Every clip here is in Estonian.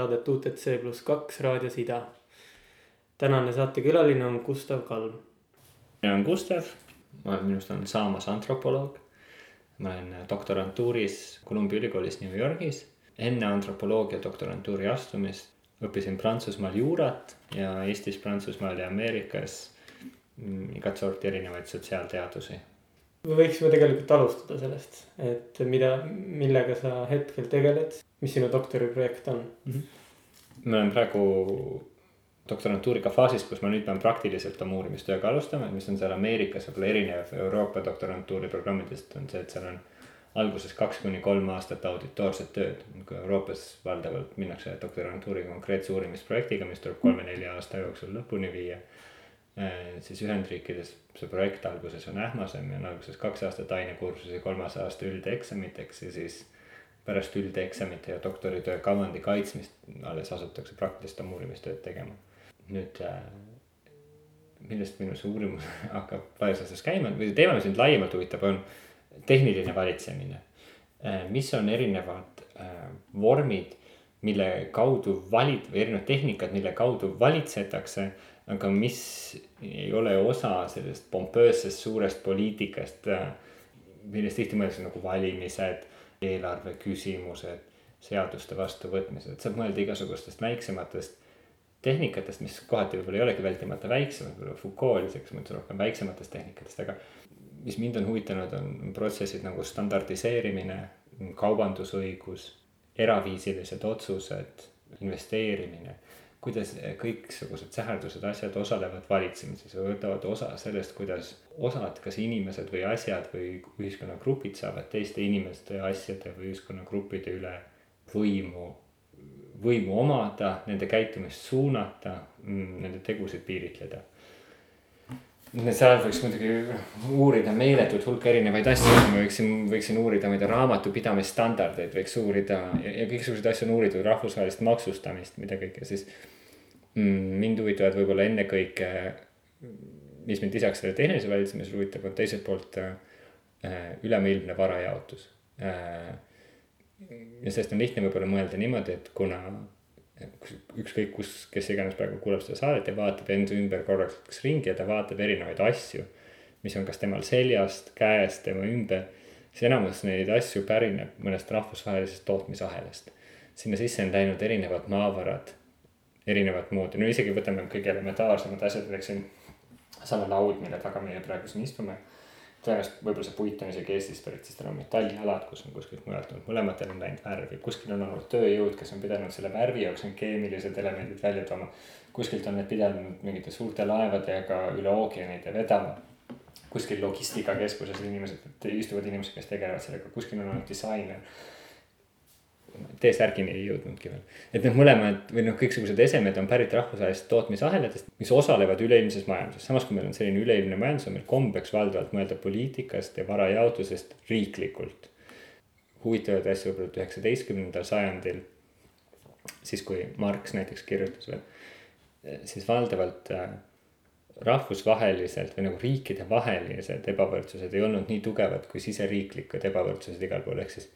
Saadet UTC pluss kaks raadios Ida. tänane saatekülaline on Gustav Kalm. mina olen Gustav, ma olen, minust on saamas antropoloog. ma olen doktorantuuris Columbia ülikoolis New Yorgis. enne antropoloogia doktorantuuri astumist õppisin Prantsusmaal juurat ja Eestis, Prantsusmaal ja Ameerikas mm, igat sorti erinevaid sotsiaalteadusi me võiksime tegelikult alustada sellest, et mida, millega sa hetkel tegeled, mis sinu doktoriprojekt on mm? -hmm. ma olen praegu doktorantuuriga faasis, kus ma nüüd pean praktiliselt oma uurimistööga alustama, mis on seal Ameerikas võib-olla erinev Euroopa doktorantuuri programmidest on see, et seal on alguses kaks kuni kolm aastat auditoorset tööd, kui Euroopas valdavalt minnakse doktorantuuri konkreetse uurimisprojektiga, mis tuleb kolme-nelja aasta jooksul lõpuni viia siis Ühendriikides see projekt alguses on ähmasem ja on alguses kaks aastat ainekursusi, kolmas aasta üldeksamiteks ja siis pärast üldeksamite ja doktoritöö kavandi kaitsmist alles asutakse praktilist oma uurimistööd tegema. nüüd äh, millest minu see uurimus hakkab laias laastus käima või teema, mis mind laiemalt huvitab, on tehniline valitsemine. Äh, mis on erinevad vormid, mille kaudu valid või erinevad tehnikad, mille kaudu valitsetakse aga mis ei ole osa sellest pompöössest suurest poliitikast, millest tihti mõeldakse nagu valimised, eelarve küsimused, seaduste vastuvõtmised, saab mõelda igasugustest väiksematest tehnikatest, mis kohati võib-olla ei olegi vältimata väiksemad, võib-olla Foucault oli selles mõttes rohkem väiksematest tehnikatest, aga mis mind on huvitanud, on protsessid nagu standardiseerimine, kaubandusõigus, eraviisilised otsused, investeerimine kuidas kõiksugused säherdused, asjad osalevad valitsemises ja võtavad osa sellest, kuidas osad, kas inimesed või asjad või ühiskonnagrupid saavad teiste inimeste, asjade või ühiskonnagruppide üle võimu, võimu omada, nende käitumist suunata, mm, nende tegusid piiritleda seal võiks muidugi uurida meeletut hulka erinevaid asju, ma võiksin, võiksin uurida, ma ei tea, raamatupidamisstandardeid võiks uurida ja, ja kõiksuguseid asju on uuritud, rahvusvahelist maksustamist, mida kõike siis mm,. mind huvitavad võib-olla ennekõike, mis mind lisaks sellele tehnilisele valitsemisele huvitab, on teiselt poolt äh, ülemaailmne varajaotus äh,. ja sellest on lihtne võib-olla mõelda niimoodi, et kuna ükskõik kus, kes iganes praegu kuulab seda saadet ja vaatab enda ümber korraks ringi ja ta vaatab erinevaid asju. mis on kas temal seljast, käest, tema ümber, siis enamus neid asju pärineb mõnest rahvusvahelisest tootmisahelast. sinna sisse on läinud erinevad maavarad, erinevat moodi, no isegi võtame kõige elementaarsemad asjad, näiteks siin sama laud, mille taga meie praegu siin istume tõenäoliselt võib-olla see puit on isegi Eestist pärit, sest tal on metallialad, kus on kuskilt mujalt tulnud, mõlematel on läinud värvi, kuskil on olnud tööjõud, kes on pidanud selle värvi jaoks need keemilised elemendid välja tooma. kuskilt on need pidanud mingite suurte laevadega üle ookeanide vedama. kuskil logistikakeskuses inimesed, istuvad inimesed, kes tegelevad sellega, kuskil on olnud disainer T-särgini ei jõudnudki veel. et need mõlemad või noh, kõiksugused esemed on pärit rahvusvahelistest tootmisahelatest, mis osalevad üleilmses majanduses. samas kui meil on selline üleilmne majandus, on meil kombeks valdavalt mõelda poliitikast ja varajaotusest riiklikult. huvitavaid asju võib-olla üheksateistkümnendal sajandil, siis kui Marx näiteks kirjutas veel, siis valdavalt äh, rahvusvaheliselt või nagu riikidevahelised ebavõrdsused ei olnud nii tugevad kui siseriiklikud ebavõrdsused igal pool, ehk siis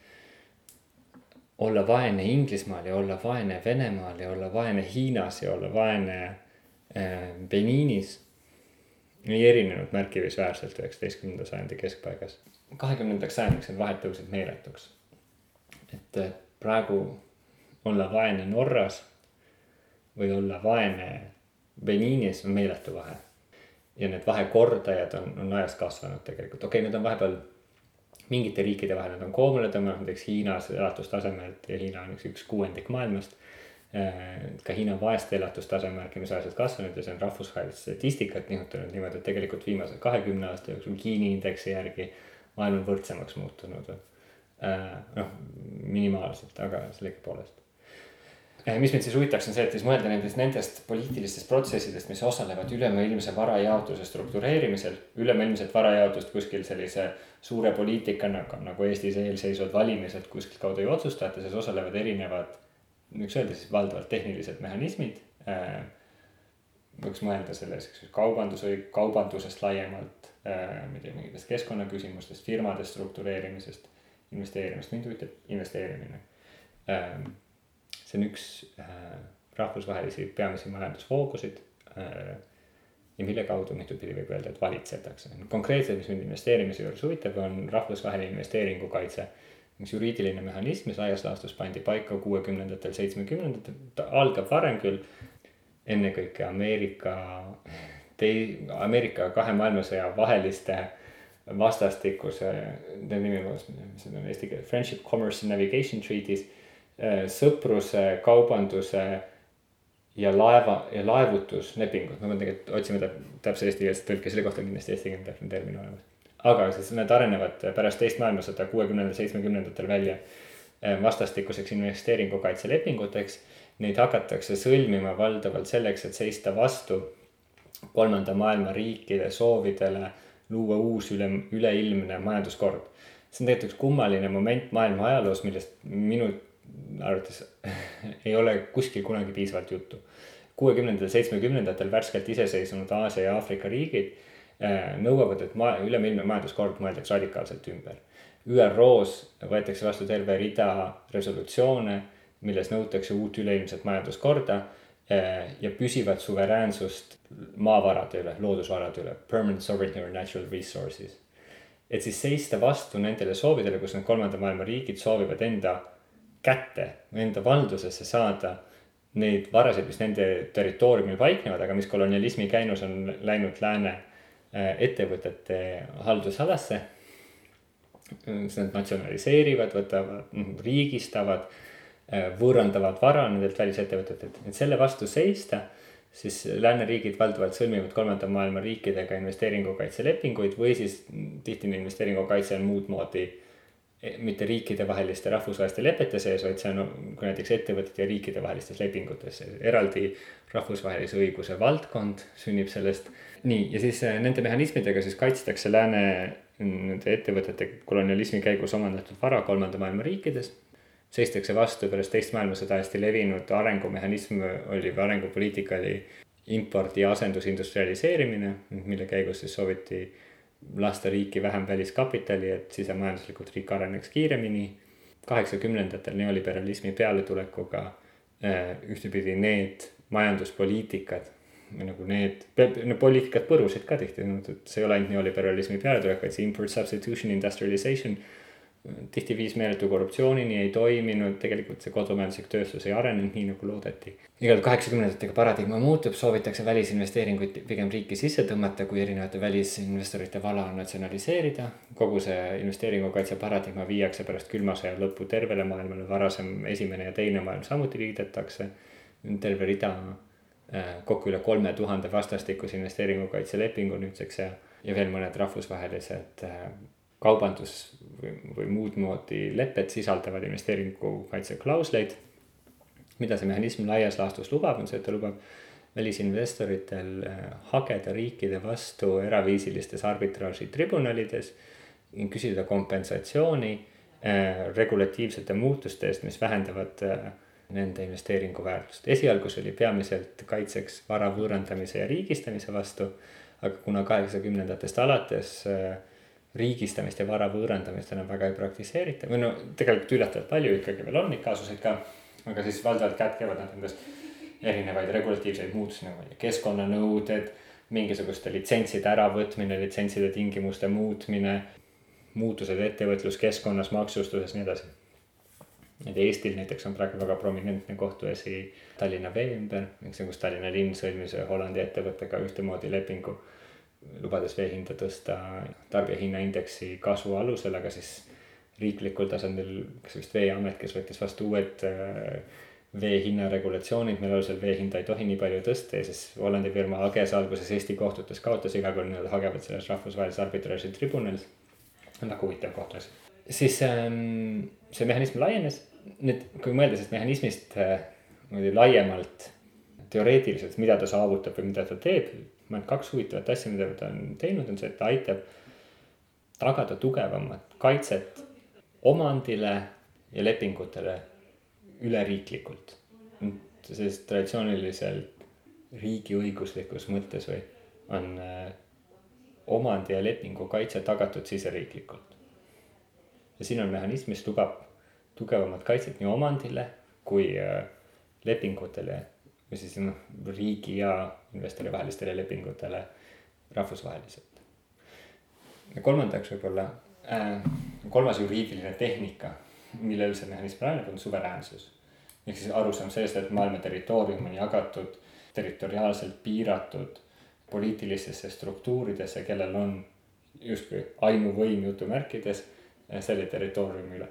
olla vaene Inglismaal ja olla vaene Venemaal ja olla vaene Hiinas ja olla vaene äh, Beniinis ei erinenud märkimisväärselt üheksateistkümnenda sajandi keskpaigas. kahekümnendaks sajandiks need vahed tõusid meeletuks. et äh, praegu olla vaene Norras või olla vaene Beniinis on meeletu vahe. ja need vahekordajad on, on ajas kasvanud tegelikult, okei okay,, need on vahepeal mingite riikide vahel nad on koomale tõmmanud, näiteks Hiinas elatustasemelt ja Hiina on üks, üks kuuendik maailmast. Äh, ka Hiina vaeste elatustaseme märkimisväärselt kasvanud ja see on rahvusvahelist statistikat nihutanud niimoodi, et tegelikult viimase kahekümne aasta jooksul Gini indeksi järgi maailm on võrdsemaks muutunud. Äh, noh, minimaalselt, aga sellegipoolest Eh, mis mind siis huvitaks, on see, et siis mõelda nendest, nendest poliitilistest protsessidest, mis osalevad ülemaailmse varajaotuse struktureerimisel. ülemaailmset varajaotust kuskil sellise suure poliitikana, nagu Eestis eelseisvad valimised kuskilt kaudu ei otsustata, siis osalevad erinevad, võiks öelda siis valdavalt tehnilised mehhanismid. Eh, võiks mõelda selles, eks ju, kaubandus, kaubandusest laiemalt, eh, ma ei tea, mingitest keskkonnaküsimustest, firmade struktureerimisest, investeerimist, mind huvitab investeerimine see on üks äh, rahvusvahelisi peamisi majandusvoogusid äh, ja mille kaudu mitupidi võib öelda, et valitsetakse. konkreetselt, mis mind investeerimise juures huvitab, on rahvusvaheline investeeringukaitse. üks juriidiline mehhanism, mis laias laastus pandi paika kuuekümnendatel, seitsmekümnendatel, ta algab varem küll. ennekõike Ameerika, tei-, Ameerika kahe maailmasõja vaheliste vastastikuse, nende nimi on, mis see on eesti keeles, Friendship, Commerce and Navigation Treaties. Sõpruse, kaubanduse ja laeva ja laevutuslepingud, ma pean tegelikult otsima täpse eestikeelset tõlke, selle kohta on kindlasti eestikeelne täpne termin olemas. aga siis need arenevad pärast teist maailmasõda kuuekümnendatel, seitsmekümnendatel välja eh, vastastikuseks investeeringukaitselepinguteks. Neid hakatakse sõlmima valdavalt selleks, et seista vastu kolmanda maailma riikide soovidele luua uus üle, üleilmne majanduskord. see on tegelikult üks kummaline moment maailma ajaloos, millest minu arvates ei ole kuskil kunagi piisavalt juttu. kuuekümnendatel, seitsmekümnendatel värskelt iseseisvunud Aasia ja Aafrika riigid äh, nõuavad, et maa, üleilmne majanduskord mõeldaks radikaalselt ümber. ÜRO-s võetakse vastu terve rida resolutsioone, milles nõutakse uut üleilmset majanduskorda äh, ja püsivat suveräänsust maavarade üle, loodusvarade üle, permanent sovereignty or natural resources. et siis seista vastu nendele soovidele, kus need kolmanda maailma riigid soovivad enda kätte, enda valdusesse saada neid varasid, mis nende territooriumil paiknevad, aga mis kolonialismi käinus on läinud lääne äh, ettevõtete haldusalasse. siis nad natsionaliseerivad, võtavad, mm, riigistavad, äh, võõrandavad vara nendelt välisettevõtetelt, et selle vastu seista siis lääneriigid valdavalt sõlmivad kolmanda maailma riikidega investeeringukaitselepinguid või siis tihti investeeringukaitse on muud moodi äh, mitte riikidevaheliste rahvusvaheliste lepete sees, vaid see on kui näiteks ettevõtete ja riikide vahelistes lepingutes. eraldi rahvusvahelise õiguse valdkond sünnib sellest. nii, ja siis äh, nende mehhanismidega siis kaitstakse lääne nende ettevõtete kolonialismi käigus omandatud vara kolmanda maailma riikides. seistakse vastu pärast teist maailmasõda hästi levinud arengumehhanism oli või arengupoliitika oli impordi asendusindustrialiseerimine, mille käigus siis sooviti lasta riiki vähem väliskapitali, et sisemajanduslikult riik areneks kiiremini. kaheksakümnendatel neoliberalismi pealetulekuga äh, ühtepidi need majanduspoliitikad nagu need, need poliitikad põrusid ka tihti, et see ei ole ainult neoliberalismi pealetulek, vaid see import substitution industrialization tihti viis meeletu korruptsioonini, ei toiminud, tegelikult see kodumajanduslik tööstus ei arenenud nii nagu loodeti. igal kaheksakümnendatega paradigma muutub, soovitakse välisinvesteeringuid pigem riiki sisse tõmmata, kui erinevate välisinvestorite vala natsionaliseerida. kogu see investeeringukaitse paradigma viiakse pärast külma sõja lõppu tervele maailmale, varasem esimene ja teine maailm samuti liidetakse. terve rida, äh, kokku üle kolme tuhande vastastikuse investeeringukaitselepingu nüüdseks ja, ja veel mõned rahvusvahelised äh, kaubandus või, või muud moodi lepped sisaldavad investeeringukaitseklausleid. mida see mehhanism laias laastus lubab, on see, et ta lubab välisinvestoritel äh, hageda riikide vastu eraviisilistes arbitraažitribunalides, küsida kompensatsiooni äh, regulatiivsete muutuste eest, mis vähendavad äh, nende investeeringu väärtust. esialgu see oli peamiselt kaitseks vara võõrandamise ja riigistamise vastu, aga kuna kaheksakümnendatest alates äh, riigistamist ja vara võõrandamist enam väga ei praktiseerita või no tegelikult üllatavalt palju ikkagi veel on neid kaasuseid ka. aga siis valdavalt kätkevad nad endas erinevaid regulatiivseid muutusi nagu keskkonnanõuded, mingisuguste litsentside äravõtmine, litsentside tingimuste muutmine, muutused ettevõtluskeskkonnas, maksustuses, nii edasi. et Eestil näiteks on praegu väga prominentne kohtuasi Tallinna vee ümber, kus Tallinna linn sõlmis Hollandi ettevõttega ühtemoodi lepingu lubades vee hinda tõsta tarbijahinnaindeksi kasvu alusel, aga siis riiklikul tasandil, kas vist Veeamet, kes võttis vastu uued äh, vee hinna regulatsioonid, mille alusel vee hinda ei tohi nii palju tõsta ja siis Hollandi firma Hages alguses Eesti kohtutes kaotas iga kord nad hagevad selles rahvusvahelises arbitraaži tribunalis. väga huvitav kohtuasi. siis ähm, see mehhanism laienes, nüüd kui mõelda sellest mehhanismist äh, niimoodi laiemalt teoreetiliselt, mida ta saavutab või mida ta teeb ma arvan, et kaks huvitavat asja, mida ta on teinud, on see, et ta aitab tagada tugevamat kaitset omandile ja lepingutele üleriiklikult. sest traditsiooniliselt riigiõiguslikus mõttes või on äh, omandi ja lepingu kaitse tagatud siseriiklikult. ja siin on mehhanism, mis lubab tugevamat kaitset nii omandile kui äh, lepingutele või siis noh, riigi ja investori vahelistele lepingutele rahvusvaheliselt. ja kolmandaks võib-olla äh,, kolmas juriidiline tehnika, millel see mehhanism rajaneb, on suveräänsus. ehk siis arusaam sellest, et maailma territoorium on jagatud territoriaalselt piiratud poliitilistesse struktuuridesse, kellel on justkui ainuvõim jutumärkides eh, selle territooriumi üle.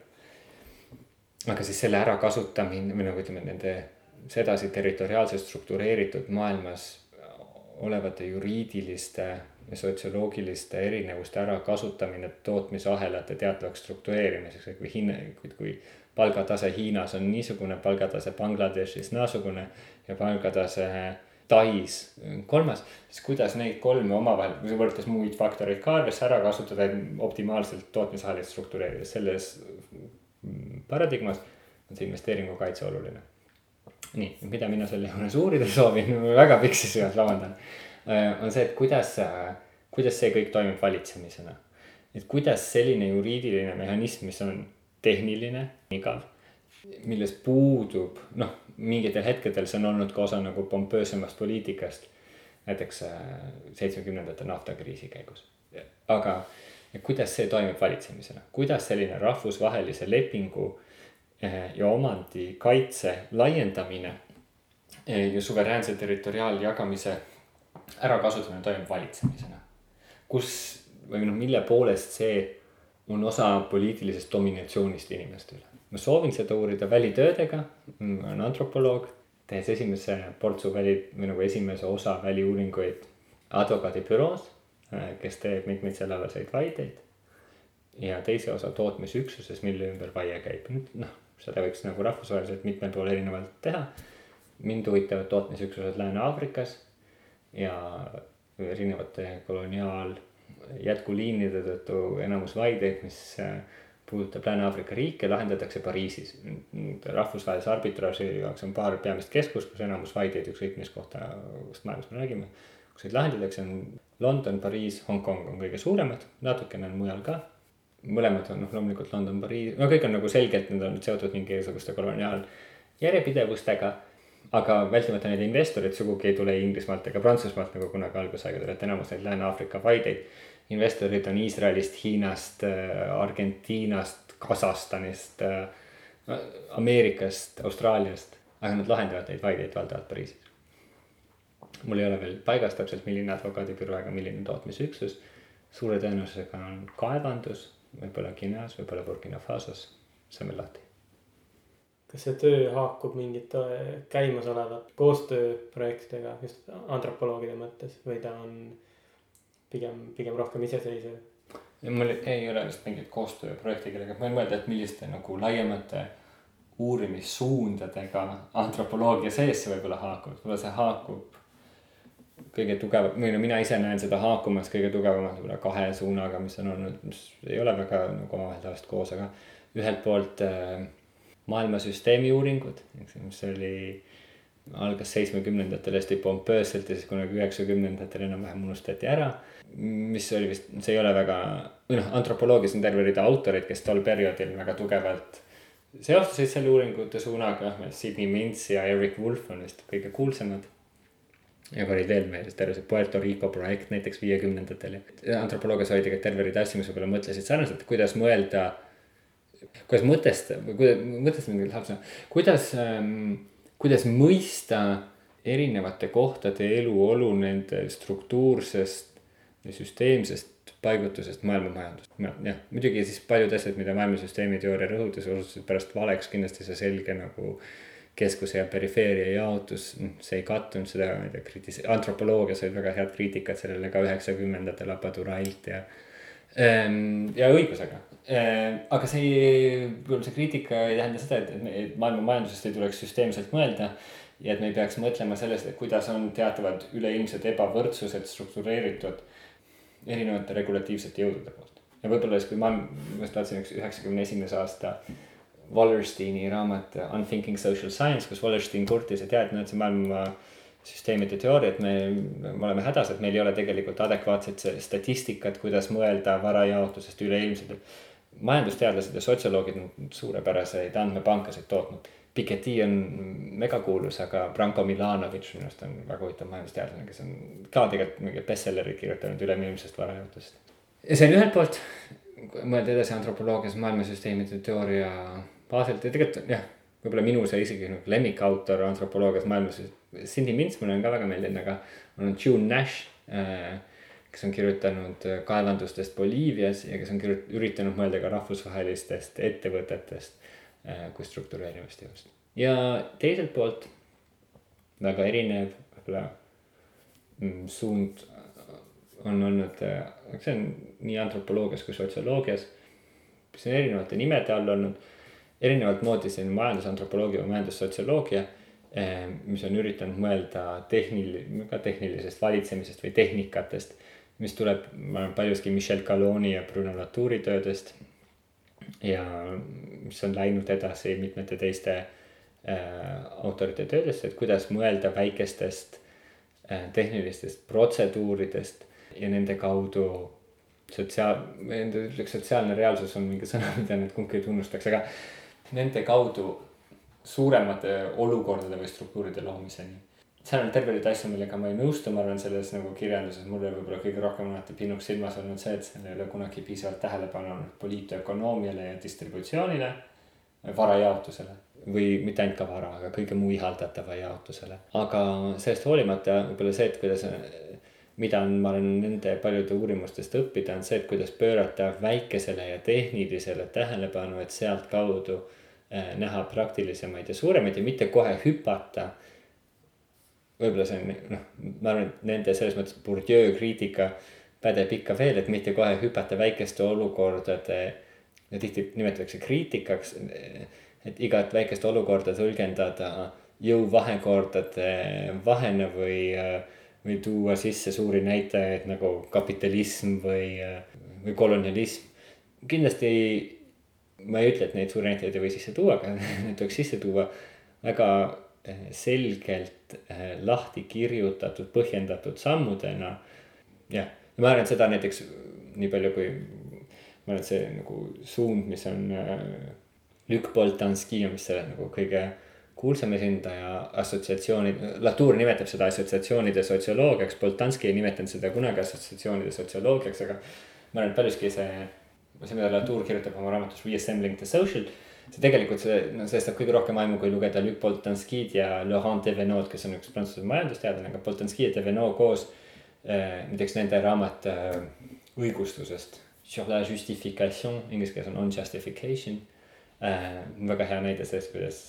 aga siis selle ärakasutamine või nagu ütleme, nende sedasi territoriaalselt struktureeritud maailmas olevate juriidiliste ja sotsioloogiliste erinevuste ärakasutamine tootmisahelate teatavaks struktureerimiseks, kui hinna, kui palgatase Hiinas on niisugune, palgatase Bangladeshis naasugune ja palgatase Tais kolmas, siis kuidas neid kolme omavahel, võrdles muid faktoreid ka arvesse ära kasutada, et optimaalselt tootmisahelit struktureerida, selles paradigmas on see investeeringukaitse oluline. Nii, mida mina selle juures uurida soovin, väga pikk sissejuhatus, vabandan. on see, et kuidas, kuidas see kõik toimub valitsemisena. et kuidas selline juriidiline mehhanism, mis on tehniline, igav, milles puudub, noh mingitel hetkedel see on olnud ka osa nagu pompöösemast poliitikast. näiteks äh, seitsmekümnendate naftakriisi käigus. aga kuidas see toimib valitsemisena, kuidas selline rahvusvahelise lepingu äh, ja omandi kaitse laiendamine äh, ja suveräänse territoriaaljagamise ärakasutamine toimub valitsemisena. kus või noh, mille poolest see on osa poliitilisest dominatsioonist inimeste üle ma soovin seda uurida välitöödega, ma olen antropoloog, tehes esimese portsu väli või nagu esimese osa väliuuringuid advokaadibüroos, äh, kes teeb mitmeid sellealaseid vaideid. ja teise osa tootmisüksuses, mille ümber vaie käib, noh, seda võiks nagu rahvusvaheliselt mitmel pool erinevalt teha. mind huvitavad tootmisüksused Lääne-Aafrikas ja erinevate koloniaal jätkuliinide tõttu enamus vaideid, mis äh, puudutab Lääne-Aafrika riike, lahendatakse Pariisis. rahvusvahelise arbitraaži jaoks on paar peamist keskust, kus enamus vaideid ükskõik mis kohta, kust maailmas me räägime. kus neid lahendatakse, on London, Pariis, Hongkong on kõige suuremad, natukene on mujal ka. Mõlemad on noh, loomulikult London, Pariis, no kõik on nagu selgelt, need on seotud mingisuguste koloniaaljärjepidevustega aga vältimata need investorid sugugi ei tule Inglismaalt ega Prantsusmaalt nagu kunagi algusaegadel, et enamus neid Lääne-Aafrika vaideid investorid on Iisraelist, Hiinast, äh, Argentiinast, Kasahstanist, äh, Ameerikast, Austraaliast, aga nad lahendavad neid vaideid valdavalt Pariisis. mul ei ole veel paigas täpselt, milline advokaadibüroo ega milline tootmisüksus. suure tõenäosusega on kaevandus, võib-olla Guineas, võib-olla Burkina Fasos, veel lahti. Kas see töö haakub mingite käimasolevate koostööprojektidega just antropoloogide mõttes või ta on pigem, pigem rohkem iseseisev. mul ei ole vist mingit koostööprojekti kellegagi, ma võin mõelda, et milliste nagu laiemate uurimissuundadega antropoloogia sees see võib-olla haakub, võib-olla see haakub kõige tugevam, või no mina ise näen seda haakumas kõige tugevamalt võib-olla kahe suunaga, mis on olnud, mis ei ole väga nagu omavahel tavaliselt koos, aga ühelt poolt äh, maailmasüsteemi uuringud, mis oli algas seitsmekümnendatel hästi pompöösselt ja siis kunagi üheksakümnendatel enam-vähem unustati ära mis oli vist, see ei ole väga, või noh, antropoloogias on terve rida autoreid, kes tol perioodil väga tugevalt seostasid selle uuringute suunaga, Sydney Mintz ja Eric Wolf on vist kõige kuulsamad. Ja olid veel meeles terve see Puerto Rico projekt näiteks viiekümnendatel ja antropoloogias oli tegelikult terve rida asju, mis võib-olla mõtlesid sarnaselt, kuidas mõelda. kuidas mõtestada, kuidas mõtestada mingi halb sõna, kuidas ähm,, kuidas mõista erinevate kohtade eluolu nende struktuursest süsteemsest paigutusest maailmamajandust. jah, muidugi siis paljud asjad, mida maailmasüsteemi teooria rõhutas, osutusid pärast valeks, kindlasti see selge nagu keskuse ja perifeeria jaotus, noh, see ei kattunud seda, ma ei tea, kritis-, antropoloogias olid väga head kriitikad sellele ka üheksakümnendatel Apadurailt ja ehm, ja õigusega. Ehm, aga see, see kriitika ei tähenda seda, et, et maailma majandusest ei tuleks süsteemselt mõelda. ja et me ei peaks mõtlema sellest, et kuidas on teatavad üleilmsed ebavõrdsused struktureeritud erinevate regulatiivsete jõudude poolt. ja võib-olla siis, kui ma, ma just vaatasin üks üheksakümne esimese aasta Wallersteini raamat Unthinking Social Science, kus Wallerstein kurtis, et jah, et näed, see maailma süsteemide teooria, et me, me oleme hädas, et meil ei ole tegelikult adekvaatset statistikat, kuidas mõelda varajaotusest üleilmselt. majandusteadlased ja sotsioloogid on suurepäraseid andmepankasid tootnud. Piketty on megakuulus, aga Branko Milanovic minu arust on väga huvitav majandusteadlane, kes on ka tegelikult mingi bestsellerit kirjutanud üleilmsest varajutust. ja see on ühelt poolt, mõelda edasi antropoloogias maailmasüsteemide teooria baasilt ja tegelikult jah, võib-olla minu see isegi nagu lemmikautor antropoloogias maailmas, Cindy Mintz mulle on ka väga meeldinud, aga on June Nash äh, kes on kirjutanud äh, kaevandustest Boliivias ja kes on kirjut-, üritanud mõelda ka rahvusvahelistest ettevõtetest äh, kui struktureerivast jõust. ja teiselt poolt väga erinev võib-olla mm, suund on olnud, äh, see on nii antropoloogias kui sotsioloogias, mis on erinevate nimede all olnud, erinevat moodi selline majandusantropoloogia või majandussotsioloogia mis on üritanud mõelda tehnil-, ka tehnilisest valitsemisest või tehnikatest mis tuleb, ma arvan, paljuski Michel Caloni ja Bruno Latouri töödest. ja mis on läinud edasi mitmete teiste äh, autorite töödesse, et kuidas mõelda väikestest äh, tehnilistest protseduuridest ja nende kaudu sotsiaal, ma enda ütleks, sotsiaalne reaalsus on mingi sõna, mida nüüd kumbki ei tunnustaks, aga nende kaudu suuremate olukordade või struktuuride loomiseni seal on terve rida asju, millega ma ei nõustu, ma arvan, selles nagu kirjanduses mulle võib-olla kõige rohkem alati pinnuks silmas olnud see, et seal ei ole kunagi piisavalt tähelepanu olnud poliitökonoomiale ja distributsioonile, varajaotusele või mitte ainult ka vara, aga kõige muu ihaldatava jaotusele. aga sellest hoolimata võib-olla see, et kuidas, mida on, ma olen nende paljude uurimustest õppida, on see, et kuidas pöörata väikesele ja tehnilisele tähelepanu, et sealtkaudu eh, näha praktilisemaid ja suuremaid ja mitte kohe hüpata võib-olla see on noh, ma arvan, et nende selles mõttes Bourdieu kriitika pädeb ikka veel, et mitte kohe hüpata väikeste olukordade. tihti nimetatakse kriitikaks, et igat väikest olukorda tõlgendada jõuvahekordade vahena või, või tuua sisse suuri näitajaid nagu kapitalism või, või kolonialism. kindlasti ma ei ütle, et neid suuri näitajaid ei või sisse tuua, aga need tuleks sisse tuua väga selgelt eh, lahti kirjutatud, põhjendatud sammudena. jah, ja ma arvan, et seda näiteks nii palju, kui ma arvan, et see nagu suund, mis on äh, Luc Boltanski on vist selle nagu kõige kuulsam esindaja assotsiatsiooni, Latour nimetab seda assotsiatsioonide sotsioloogiaks, Boltanski ei nimetanud seda kunagi assotsiatsioonide sotsioloogiaks, aga ma arvan, et paljuski see, see, mida Latour kirjutab oma raamatus Reassembling the Social see tegelikult see, no sellest saab kõige rohkem aimu, kui lugeda Luc Boltanskid ja Laurent Devenot, kes on üks prantsuse majandusteadlane, aga Boltanski ja Devenot koos äh,. näiteks nende raamat äh, õigustusest, Sur la justification, inglise keeles on on justification äh,. väga hea näide sellest, kuidas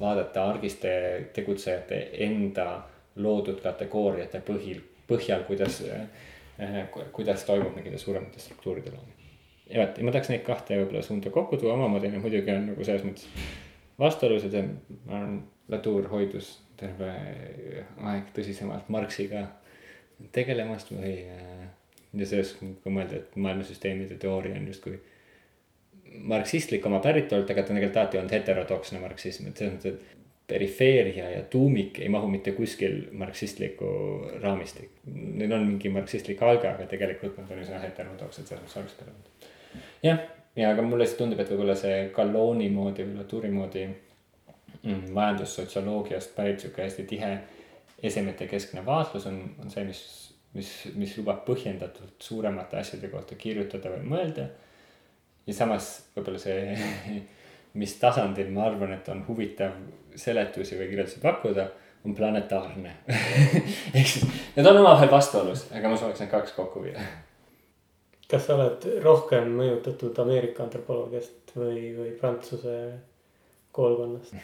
vaadata argiste tegutsejate enda loodud kategooriate põhil, põhjal, kuidas äh,, kuidas toimub mingite suuremate struktuuride loomine ja vot, ma tahaks neid kahte võib-olla suunda kokku tuua, omamoodi nad muidugi on nagu selles mõttes vastuolulised ja ma arvan, Latour hoidus terve aeg tõsisemalt Marxiga tegelemast või. Äh, ja sellest, kui mõelda, et maailmasüsteemide teooria on justkui marksistlik oma päritolult, aga ta on tegelikult alati olnud heterodoksne marksism, et selles mõttes, et perifeeria ja tuumik ei mahu mitte kuskil marksistlikku raamistikku. Neil on mingi marksistlik alge, aga tegelikult nad on üsna heterodoksed selles mõttes alguspeale jah, ja aga mulle lihtsalt tundub, et võib-olla see Galloni moodi või Latouri moodi mm, majandussotsioloogiast pärit sihuke hästi tihe esemete keskne vaatlus on, on see, mis, mis, mis lubab põhjendatult suuremate asjade kohta kirjutada või mõelda. Ja samas võib-olla see, mis tasandil ma arvan, et on huvitav seletusi või kirjeldusi pakkuda, on planetaarne. Ehk siis need on omavahel vastuolus, aga ma sooviks need kaks kokku viia. Kas sa oled rohkem mõjutatud Ameerika antropoloogiast või, või Prantsuse koolkonnast?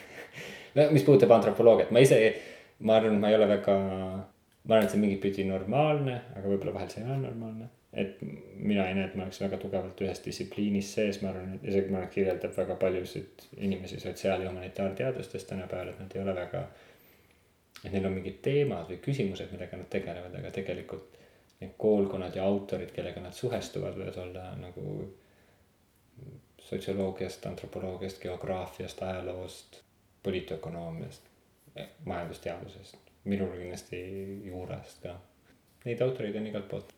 No mis puudutab antropoloogiat, ma ise, ma arvan, ma ei ole väga, ma arvan, et see mingit pidi normaalne, aga võib-olla vahel see ei ole normaalne. Et mina ei näe, et ma oleks väga tugevalt ühes distsipliinis sees, ma arvan, et isegi ma arvan, et kirjeldab väga paljusid inimesi sotsiaal- ja humanitaarteadustes tänapäeval, et nad ei ole väga. et neil on mingid teemad või küsimused, millega nad tegelevad, aga tegelikult need koolkonnad ja autorid, kellega nad suhestuvad, võivad olla nagu sotsioloogiast, antropoloogiast, geograafiast, ajaloost, poliitökonoomiast, majandusteadusest, minul kindlasti juurast ka. Neid autoreid on igalt poolt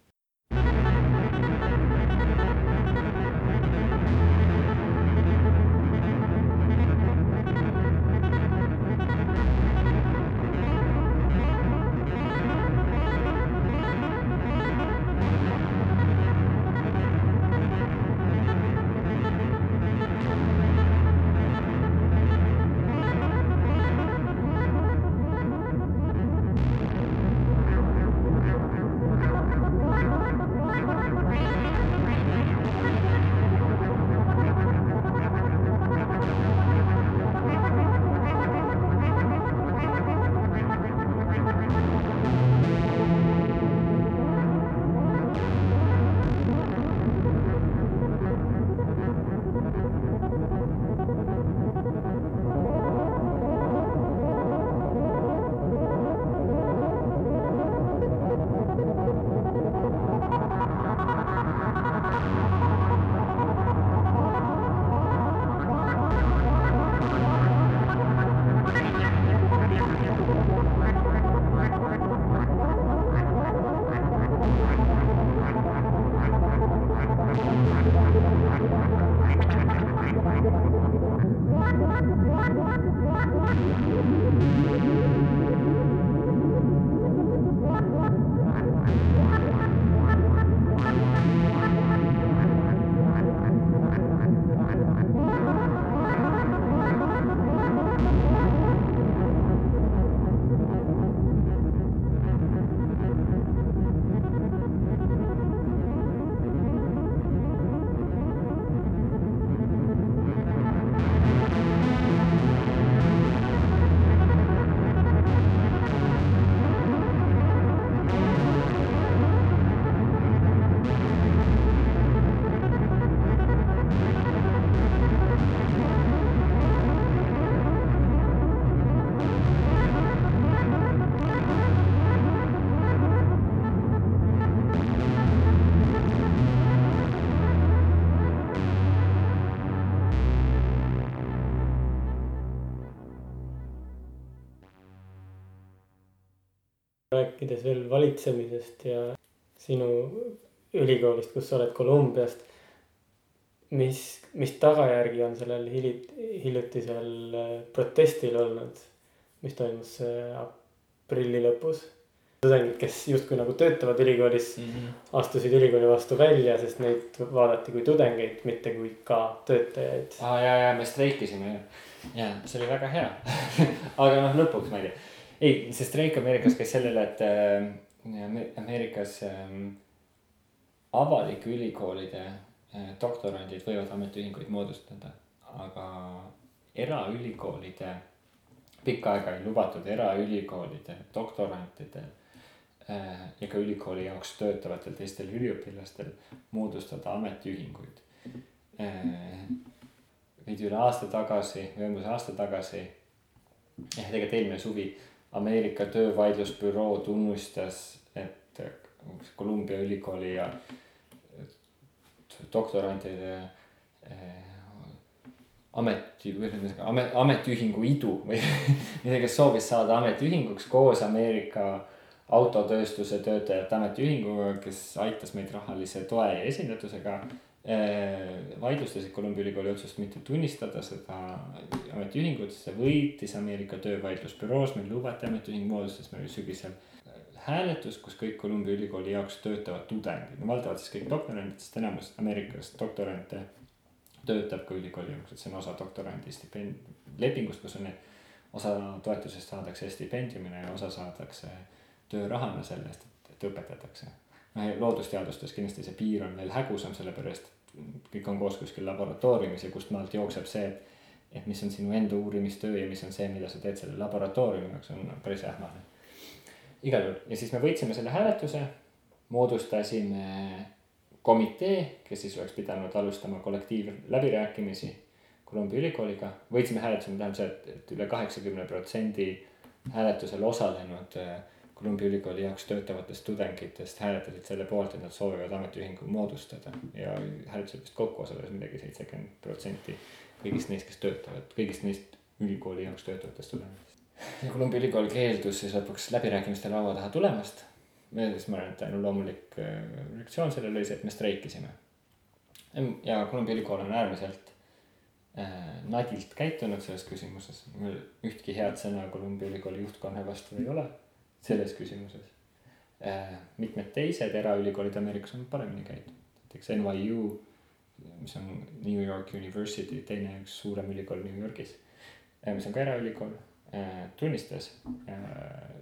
rääkides veel valitsemisest ja sinu ülikoolist, kus sa oled Kolumbiast. mis, mis tagajärgi on sellel hilit-, hiljutisel äh, protestil olnud, mis toimus äh, aprilli lõpus? tudengid, kes justkui nagu töötavad ülikoolis mm, -hmm. astusid ülikooli vastu välja, sest neid vaadati kui tudengeid, mitte kui ka töötajaid. aa ah, ja, ja me streikisime ju. ja see oli väga hea aga noh, lõpuks ma ei tea. Ei, see streik Ameerikas käis sellele, et äh, Ameerikas äh, avalike ülikoolide äh, doktorandid võivad ametiühinguid moodustada, aga eraülikoolide, pikka aega ei lubatud eraülikoolide doktorantidel äh, ja ka ülikooli jaoks töötavatel teistel üliõpilastel moodustada ametiühinguid. Äh, veidi üle aasta tagasi või umbes aasta tagasi, ehk tegelikult eelmine suvi, Ameerika töövaidlusbüroo tunnustas, et Columbia ülikooli ja doktorantide eh, ameti, või ühesõnaga amet, ametiühingu idu või midagi, kes soovis saada ametiühinguks koos Ameerika autotööstuse töötajate ametiühinguga, kes aitas meid rahalise toe ja esindatusega eh,. Vaidlustasid Columbia ülikooli otsust mitte tunnistada seda ametiühingut, see võitis Ameerika töövaidlusbüroos, meil lubati ametiühing moodustas, meil oli sügisel hääletus, kus kõik Columbia ülikooli jaoks töötavad tudengid, no valdavalt siis kõik doktorandid, sest enamus Ameerikas doktorante töötab ka ülikooli jaoks, et see on osa doktorandi stipend-, lepingust, kus on need, osa toetusest saadakse stipendiumina ja osa saadakse töörahana selle eest, et õpetatakse. Loodusteadustes kindlasti see piir on veel hägusam, sellepärast et kõik on koos kuskil laboratooriumis ja kust maalt jookseb see, et et mis on sinu enda uurimistöö ja mis on see, mida sa teed selle laboratooriumi jaoks, on päris ähmane igal juhul ja siis me võitsime selle hääletuse, moodustasime komitee, kes siis oleks pidanud alustama kollektiivläbirääkimisi Columbia ülikooliga. võitsime hääletuse, tähendab see, et, et üle kaheksakümne protsendi hääletusel osalenud äh, Columbia ülikooli jaoks töötavatest tudengitest hääletasid selle poolt, et nad soovivad ametiühingu moodustada ja hääletusel vist kokku osales midagi seitsekümmend protsenti kõigist neist, kes töötavad, kõigist neist ülikooli jaoks töötavatest tudengitest ja Columbia ülikool keeldus siis lõpuks läbirääkimiste laua taha tulemast. siis ma arvan, et ainult loomulik äh, reaktsioon sellele oli see, et me streikisime. ja Columbia ülikool on äärmiselt äh, nadilt käitunud selles küsimuses. mul ühtki head sõna Columbia ülikooli juhtkonna vastu ei ole selles küsimuses äh,. mitmed teised eraülikoolid Ameerikas on paremini käitunud, näiteks NYU, mis on New York University, teine üks suurem ülikool New Yorgis äh,, mis on ka eraülikool Äh, tunnistas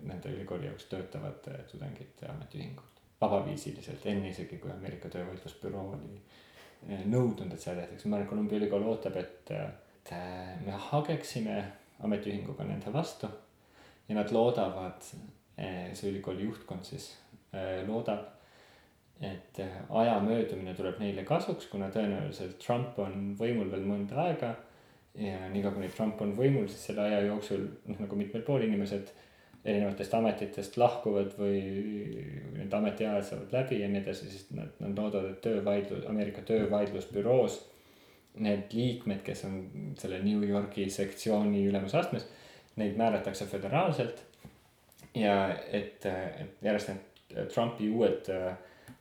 nende ülikooli jaoks töötavate tudengite ametiühingut vabaviisiliselt, enne isegi kui Ameerika Töövõitlusbüroo oli nõudnud, et seda tehtaks. ma arvan, Columbia ülikool ootab, et, et me hageksime ametiühinguga nende vastu ja nad loodavad, see ülikooli juhtkond siis loodab, et aja möödumine tuleb neile kasuks, kuna tõenäoliselt Trump on võimul veel mõnda aega ja niikaua kuni Trump on võimul, siis selle aja jooksul noh, nagu mitmel pool inimesed erinevatest ametitest lahkuvad või nende ametiajad saavad läbi ja nii edasi, siis nad, nad loodavad, et töövaidlus, Ameerika töövaidlusbüroos. Need liikmed, kes on selle New Yorgi sektsiooni ülemas astmes, neid määratakse föderaalselt. Ja et, et järjest need Trumpi uued äh,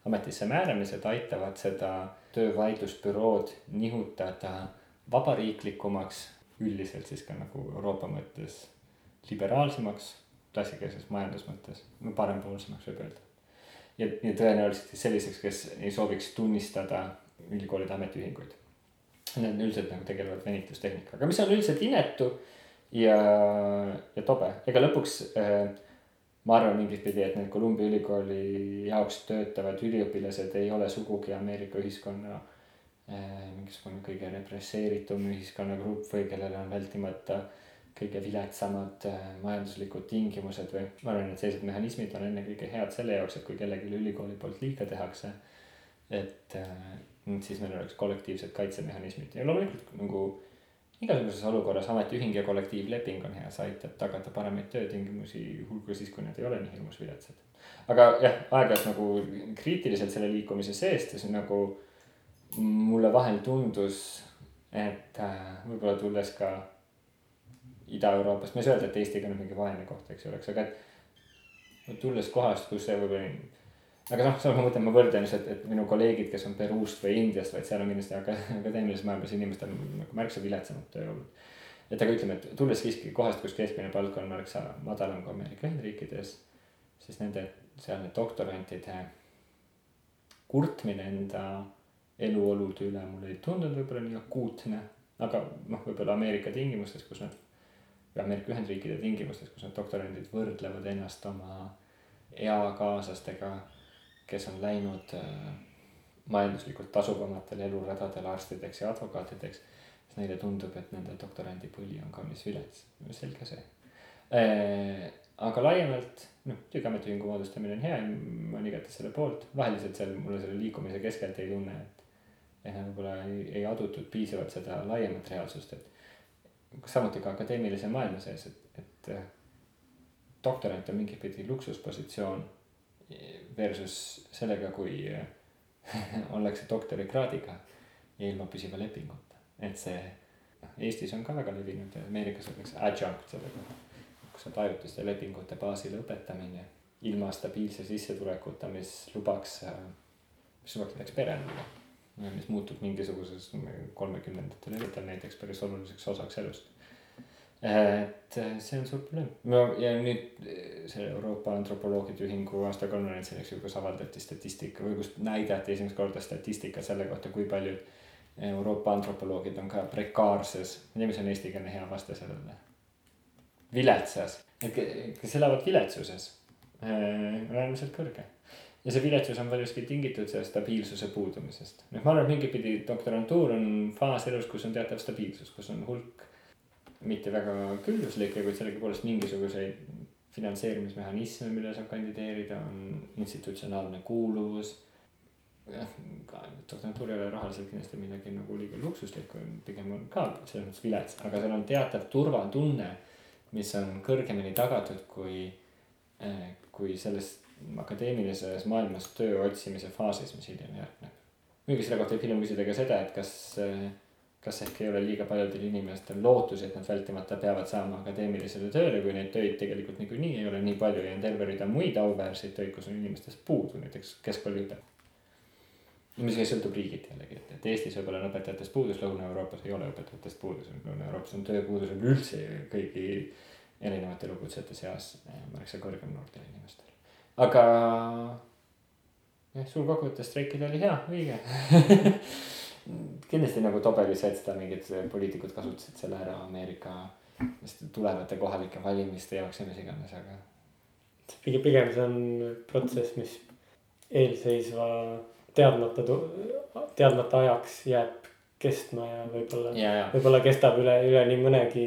ametisse määramised aitavad seda töövaidlusbürood nihutada vabariiklikumaks, üldiselt siis ka nagu Euroopa mõttes liberaalsemaks, klassikalises majandusmõttes, no parempoolsemaks võib öelda. ja, ja tõenäoliselt siis selliseks, kes ei sooviks tunnistada ülikoolide ametiühinguid. Need üldiselt nagu tegelevad venitustehnikaga, mis on üldiselt inetu ja, ja tobe, ega lõpuks äh, ma arvan mingit pidi, et need Columbia ülikooli jaoks töötavad üliõpilased ei ole sugugi Ameerika ühiskonna Äh, mingisugune kõige represseeritum ühiskonnagrupp või kellel on vältimata kõige viletsamad äh, majanduslikud tingimused või ma arvan, et sellised mehhanismid on ennekõike head selle jaoks, et kui kellelegi ülikooli poolt liiga tehakse, et äh, siis meil oleks kollektiivsed kaitsemehhanismid. Ja loomulikult nagu igasuguses olukorras ametiühing ja kollektiivleping on hea, see aitab tagada paremaid töötingimusi, hulga siis, kui need ei ole nii hirmus viletsad. aga jah, aeg-ajalt nagu kriitiliselt selle liikumise seest ja see nagu mulle vahel tundus, et äh, võib-olla tulles ka Ida-Euroopast, ma ei saa öelda, et Eestiga on mingi vaene koht, eks ju, oleks, aga et tulles kohast, kus see võib-olla aga noh, samas ma mõtlen, ma võrdlen lihtsalt, et minu kolleegid, kes on Peruust või Indiast, vaid seal on kindlasti akadeemilises maailmas inimestel nagu märksa viletsamad tööolud. et aga ütleme, et tulles siiski kohast, kus keskmine palk on märksa madalam kui Ameerika Ühendriikides, siis nende sealne doktorantide kurtmine enda eluolude üle mulle ei tundunud võib-olla nii akuutne, aga noh, võib-olla Ameerika tingimustes, kus nad, või Ameerika Ühendriikide tingimustes, kus need doktorandid võrdlevad ennast oma eakaaslastega kes on läinud äh, majanduslikult tasuvamatele eluradadele arstideks ja advokaatideks, siis neile tundub, et nende doktorandipõli on kaunis vilets, selge see. Äh, aga laiemalt, noh, muidugi ametiühingu moodustamine on hea ja ma olen igati selle poolt, vaheliselt seal mulle selle liikumise keskelt ei tunne, et. et nagu võib-olla ei, ei adutud piisavalt seda laiemat reaalsust, et samuti ka akadeemilise maailma sees, et, et äh, doktorant on mingit pidi luksuspositsioon versus sellega, kui ollakse doktorikraadiga ja ilma püsiva lepinguta. et see, noh Eestis on ka väga levinud ja Ameerikas öeldakse adjunct sellega, kus on ajutiste lepingute baasil õpetamine ilma stabiilse sissetulekuta, mis lubaks, mis lubaks näiteks pere luua. mis muutub mingisuguses kolmekümnendatel näiteks päris oluliseks osaks elust et äh, see on suur probleem. ja nüüd äh, see Euroopa Antropoloogide Ühingu aastakonverentsil, eks ju, kus avaldati statistika või kus näidati esimest korda statistika selle kohta, kui paljud Euroopa antropoloogid on ka prekaarses, ma ei tea, mis on eestikeelne hea vaste sellele. viletsas, et kes elavad viletsuses äh,, on äärmiselt kõrge. ja see viletsus on paljuski tingitud sellest stabiilsuse puudumisest. noh, ma arvan, et mingit pidi doktorantuur on faas elus, kus on teatav stabiilsus, kus on hulk mitte väga külluslikke, kuid sellegipoolest mingisuguseid finantseerimismehhanisme, mille saab kandideerida, on institutsionaalne kuuluvus. jah, doktorantuur ei ole rahaliselt kindlasti midagi nagu liiga luksuslikku, pigem on ka selles mõttes vilets, aga seal on teatav turvatunne, mis on kõrgemini tagatud kui, eh, kui selles akadeemilises maailmas töö otsimise faasis, mis hiljem järgneb. muidugi selle kohta võib hiljem küsida ka seda, et kas äh, kas ehk ei ole liiga paljudel inimestel lootusi, et nad vältimata peavad saama akadeemilisele tööle, kui neid töid tegelikult niikuinii ei ole nii palju ja on terve rida muid auväärseid töid, kus on inimestest puudu, näiteks keskkooliõpe. mis sõltub riigiti jällegi, et, et Eestis võib-olla on õpetajatest puudus, Lõuna-Euroopas ei ole õpetajatest puudus, Lõuna-Euroopas on tööpuudus on üldse kõigi erinevate elukutsete seas märksa kõrgem noortel inimestel. aga jah, suur kokkuvõttes streikida oli hea, õige kindlasti nagu Tobelis, et seda mingid poliitikud kasutasid selle ära Ameerika tulevate kohalike valimiste jaoks ja mis iganes, aga. pigem, pigem see on protsess, mis eelseisva teadmata, teadmata ajaks jääb kestma ja võib-olla, võib-olla kestab üle, üle nii mõnegi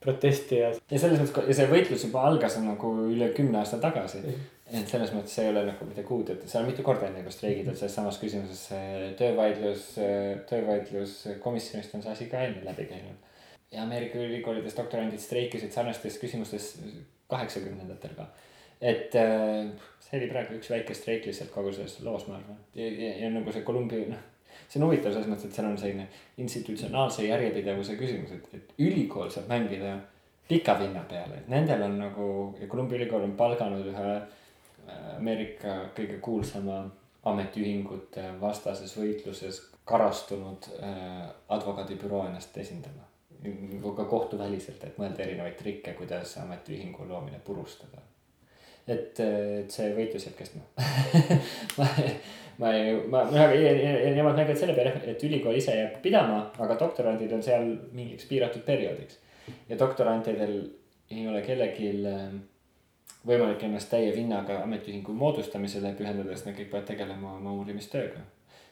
protesti ja. ja selles mõttes, ja see võitlus juba algas nagu üle kümne aasta tagasi mm. -hmm et selles mõttes ei ole nagu midagi uut, et seal on mitu korda enne juba streigid, et selles samas küsimuses töövaidlus, töövaidluskomisjonist on see asi ka enne läbi käinud. ja Ameerika ülikoolides doktorandid streikisid sarnastes küsimustes kaheksakümnendatel ka. et äh, see oli praegu üks väike streik lihtsalt kogu selles loos, ma arvan. ja, ja, ja nagu see Columbia, noh, see on huvitav selles mõttes, et seal on selline institutsionaalse järjepidevuse küsimus, et, et ülikool saab mängida pika vinna peale, et nendel on nagu ja Columbia ülikool on palganud ühe Ameerika kõige kuulsama ametiühingute vastases võitluses karastunud äh, advokaadibüroo ennast esindama. ka kohtuväliselt, et mõelda erinevaid trikke, kuidas ametiühingu loomine purustada. et, et see võitlus jääb kestma ma, ma ei, ma, ma nemad näevad selle peale, et ülikool ise jääb pidama, aga doktorandid on seal mingiks piiratud perioodiks. ja doktorantidel ei ole kellelgi äh, võimalik ennast täie vinnaga ametiühingu moodustamisele pühendades, nad kõik peavad tegelema oma uurimistööga.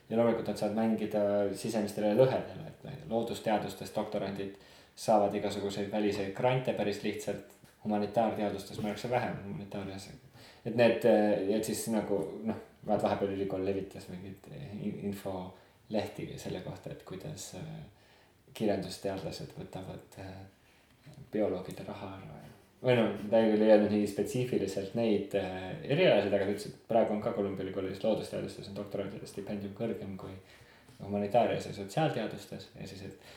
ja loomulikult nad saavad mängida sisemistele lõhedele, et loodusteadustes doktorandid saavad igasuguseid väliseid grante päris lihtsalt. humanitaarteadustes märksa vähem, humanitaarias. et need, et siis nagu noh, vaat vahepeal ülikool levitas mingeid infolehti selle kohta, et kuidas äh, kirjandusteadlased võtavad äh, bioloogide raha ära või noh, ta küll ei öelnud nii spetsiifiliselt neid äh, erialasid, aga ta ütles, et praegu on ka Columbia ülikoolis loodusteadustes on doktorantide stipendium kõrgem kui humanitaarias ja sotsiaalteadustes ja siis, et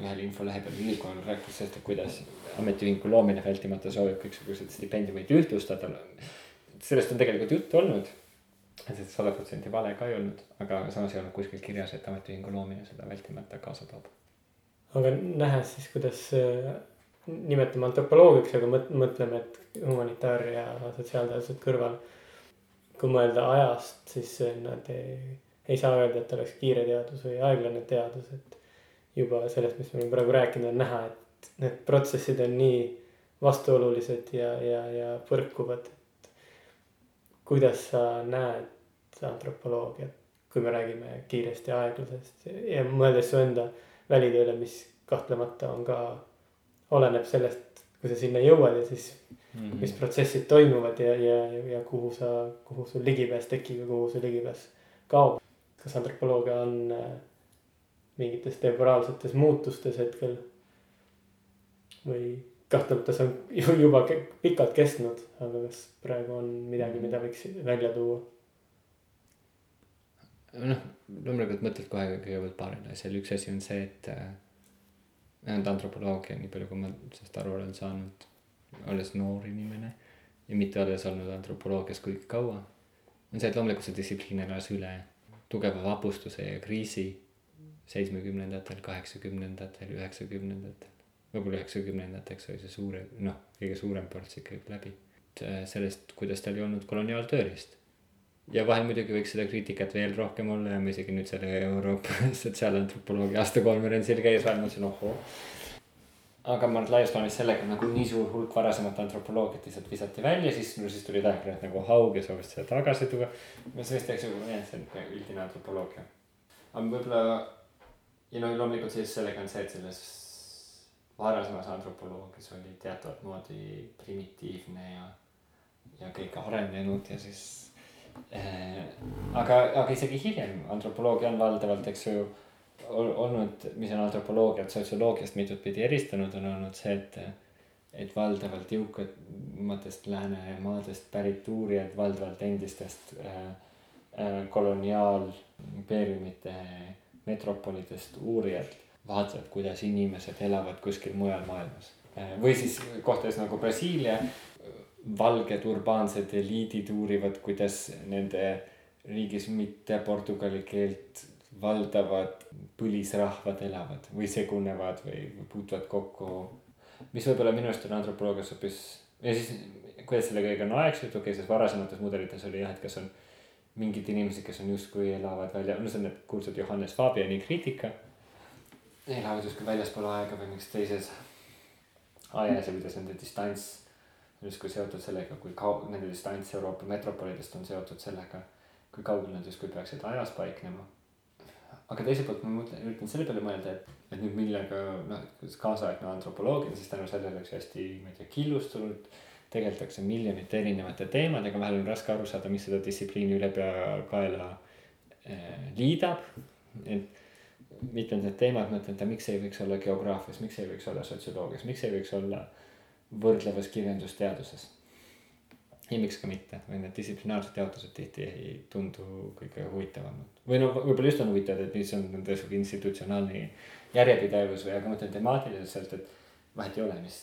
ühel infolehe peal ülikool rääkis sellest, et kuidas ametiühingu loomine vältimata soovib kõiksuguseid stipendiumeid ühtlustada. sellest on tegelikult juttu olnud. et see sada protsenti vale ka ei olnud, aga samas ei olnud kuskil kirjas, et ametiühingu loomine seda vältimata kaasa toob. aga nähes siis, kuidas nimetame antropoloogiaks, aga mõtleme, et humanitaar ja sotsiaalteadused kõrval. kui mõelda ajast, siis nad ei, ei saa öelda, et oleks kiire teadus või aeglane teadus, et juba sellest, mis me oleme praegu rääkinud, on näha, et need protsessid on nii vastuolulised ja, ja, ja põrkuvad, kuidas sa näed antropoloogiat, kui me räägime kiirest ja aeglasest ja mõeldes su enda välitööle, mis kahtlemata on ka, oleneb sellest, kui sa sinna jõuad ja siis mm -hmm. mis protsessid toimuvad ja, ja, ja kuhu sa, kuhu sul ligipääs tekib ja kuhu su ligipääs kaob. kas antropoloogia on äh, mingites temporaalsetes muutustes hetkel. või kahtlemata see on juba pikalt kestnud, aga kas praegu on midagi, mida võiks välja tuua? noh, loomulikult mõtled kohe kõigepealt paarile asjale, üks asi on see, et äh, antropoloogia, nii palju kui ma sellest aru olen saanud, olles noor inimene ja mitte olles olnud antropoloogias kuigi kaua, on see, et loomulikult see distsipliin elas üle tugeva vapustuse ja kriisi seitsmekümnendatel, kaheksakümnendatel, üheksakümnendatel. võib-olla üheksakümnendateks oli see suure, noh, kõige suurem ports ikkagi läbi. Äh, sellest, kuidas tal ei olnud koloniaaltööriist. Ja vahel muidugi võiks seda kriitikat veel rohkem olla ja ma isegi nüüd selle Euroopa sotsiaalantropoloogia aastakonverentsil käies vahel mõtlesin, ohoo. aga ma et laias plaanis sellega nagu nii suur hulk varasemat antropoloogiat lihtsalt visati välja, siis, no siis tulid aeg-ajalt nagu haug ja soovis seda tagasi tuua. ma sellest teeks nagu, jah, see on üldine antropoloogia. aga võib-olla ja no loomulikult siis sellega on see, et selles varasemas antropoloogias oli teatavat moodi primitiivne ja, ja kõik arenenud ja siis. Aga, aga isegi hiljem antropoloogia on valdavalt, eks ju olnud, mis on antropoloogiat sotsioloogiast mitut pidi eristanud, on olnud see, et, et valdavalt jõukamatest läänemaadest pärit uurijad, valdavalt endistest äh, äh, koloniaalimpeeriumite äh, metropolidest uurijad vaatavad, kuidas inimesed elavad kuskil mujal maailmas. või siis kohtades nagu Brasiilia, valged urbaansed eliidid uurivad, kuidas nende riigis mitte portugali keelt valdavad põlisrahvad elavad või segunevad või puutuvad kokku. mis võib-olla minu arust on antropoloogias hoopis ja siis kuidas selle kõigega on aegselt, okei okay,, sest varasemates mudelites oli jah, et kas on mingid inimesed, kes on justkui elavad välja, no see on need kuulsad Johannes Fabiani kriitika. elavad justkui väljaspool aega või mingis teises ajas ja kuidas nende distants justkui seotud sellega, kui kaug-, nende distants Euroopa metropolidest on seotud sellega, kui kaugel nad justkui peaksid ajas paiknema. aga teiselt poolt ma mõtlen, üritan selle peale mõelda, et, et nüüd millega noh, kaasaegne antropoloogia, siis tänu sellele oleks hästi, ma ei tea, killustunud tegeldakse miljonite erinevate teemadega, vahel on raske aru saada, mis seda distsipliini ülepeakaela eh, liidab. et mitmed need teemad, mõtlen, et miks ei võiks olla geograafias, miks ei võiks olla sotsioloogias, miks ei võiks olla võrdlevas kirjandusteaduses. ja miks ka mitte, või need distsiplinaarsed jaotused tihti ei tundu kõige huvitavamad. või no võib-olla just on huvitavad, et mis on nende sihuke institutsionaalne järjepidevus või, aga ma mõtlen temaatiliselt, et vahet ei ole, mis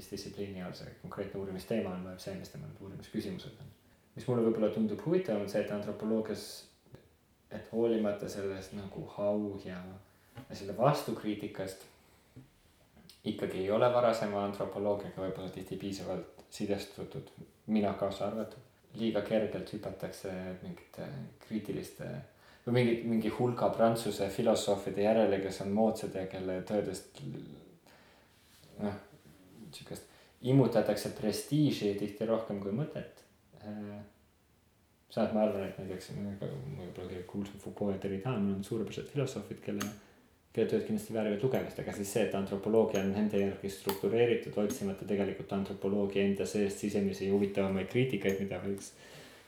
mis distsipliini all see konkreetne uurimisteema on, vaid see, mis tema uurimisküsimused on. mis mulle võib-olla tundub huvitav, on see, et antropoloogias, et hoolimata sellest nagu ja, ja selle vastukriitikast. Ikkagi ei ole varasema antropoloogiaga võib-olla tihti piisavalt sidestatud, mina kaasa arvatud. liiga kergelt hüpatakse mingite kriitiliste või mingi, mingi hulga prantsuse filosoofide järele, kes on moodsad ja kelle töödest noh sihukest immutatakse prestiiži tihti rohkem kui mõtet. Samas ma arvan, et näiteks võib-olla kõige kuulsam Foucault ja Derrida on suurepärased filosoofid, kelle, kelle tööd kindlasti väärivad lugemist, aga siis see, et antropoloogia on nende järgi struktureeritud, otsimata tegelikult antropoloogia enda seest sisemisi huvitavamaid kriitikaid, mida võiks,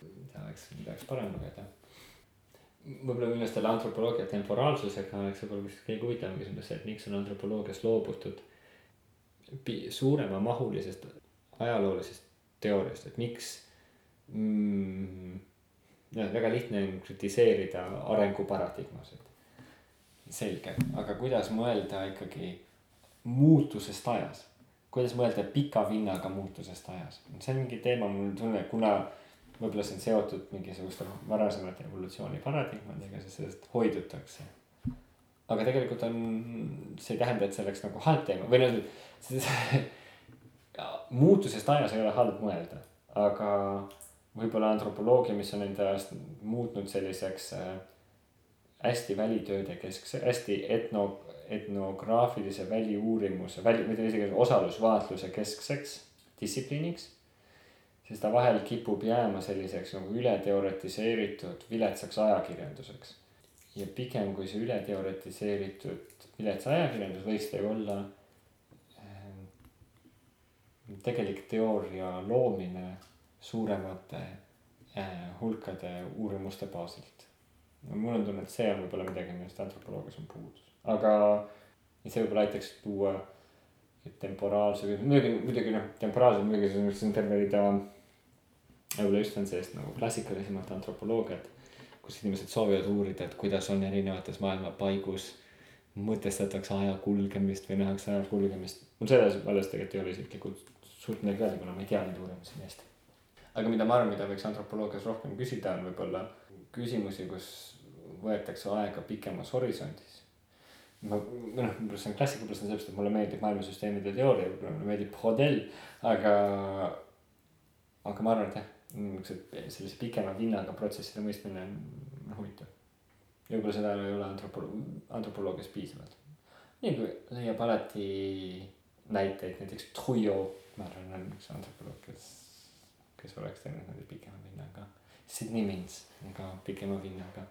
mida võiks, mida võiks parem lugeda võib-olla arust selle antropoloogia temporaalsusega oleks võib-olla vist kõige huvitavam küsimus see, et miks on antropoloogias loobutud suuremamahulisest ajaloolisest teooriast, et miks mm,. noh, väga lihtne on kritiseerida arenguparadigmasid. Selge, aga kuidas mõelda ikkagi muutusest ajas? kuidas mõelda pika vinnaga muutusest ajas? see on mingi teema, mul tunne, kuna võib-olla see on seotud mingisuguste varasemate evolutsiooni paradigmadega, sest sellest hoidutakse. aga tegelikult on, see ei tähenda, et see oleks nagu halb teema või noh, muutusest ajas ei ole halb mõelda, aga võib-olla antropoloogia, mis on endast muutnud selliseks äh, hästi välitööde keskse, hästi etno, etnograafilise väliuurimuse, väli, mitte isegi osalusvaatluse keskseks distsipliiniks siis ta vahel kipub jääma selliseks nagu ületeoretiseeritud viletsaks ajakirjanduseks. ja pigem kui see ületeoretiseeritud vilets ajakirjandus võiks ta ju olla äh, tegelik teooria loomine suuremate äh, hulkade uurimuste baasilt. Mul on tunne, et see on võib-olla midagi, millest antropoloogias on puudus, aga see võib-olla aitaks tuua temporaalse, muidugi, muidugi noh, temporaalselt muidugi see on terve rida just on sellist nagu klassikalisemat antropoloogiat, kus inimesed soovivad uurida, et kuidas on erinevates maailma paigus mõtestatakse aja kulgemist või nähakse aja kulgemist. mul selles vallas tegelikult ei ole isiklikult suurt midagi öelda, kuna ma ei tea neid uurimusi nii hästi. aga mida ma arvan, mida võiks antropoloogias rohkem küsida, on võib-olla küsimusi, kus võetakse aega pikemas horisondis. ma, või noh, võib-olla see on klassika, võib-olla see on sellepärast, et mulle meeldib maailmasüsteemide teooria, võib-olla mulle meeldib Hodel, aga, aga ma arvan, et jah niisugused sellise pikema vinnaga protsesside mõistmine on huvitav. ja võib-olla seda ei ole antropolo-, antropoloogias piisavalt. nii kui leiab alati näiteid, näiteks Trujo, ma arvan, on üks antropoloog, kes, kes oleks teinud nende pikema vinnaga. Sydney Mins on ka pikema vinnaga.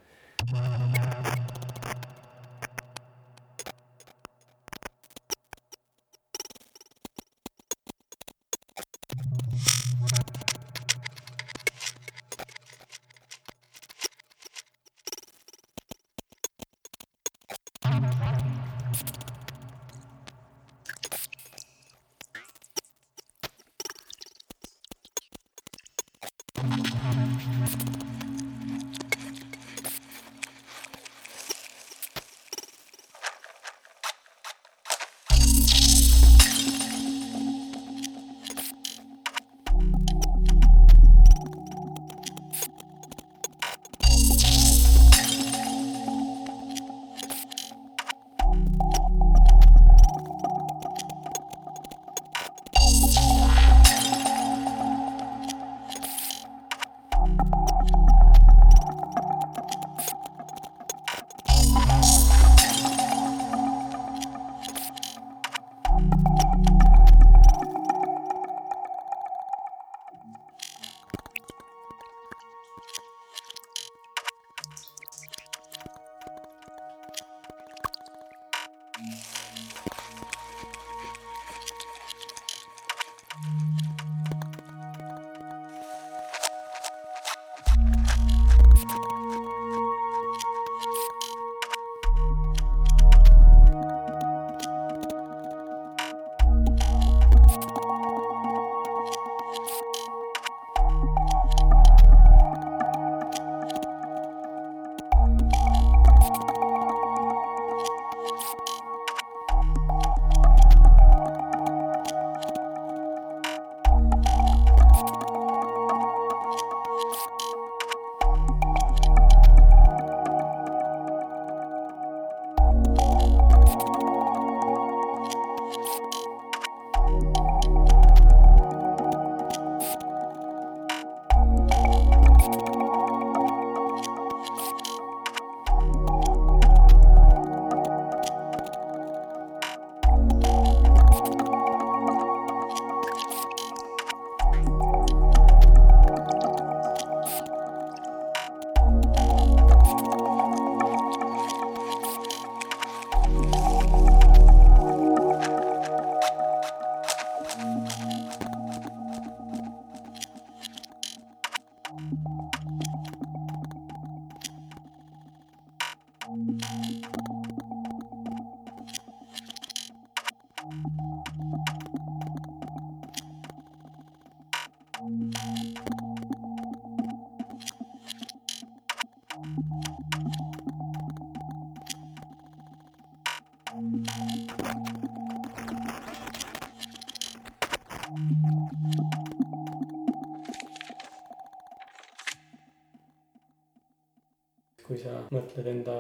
Mõtled enda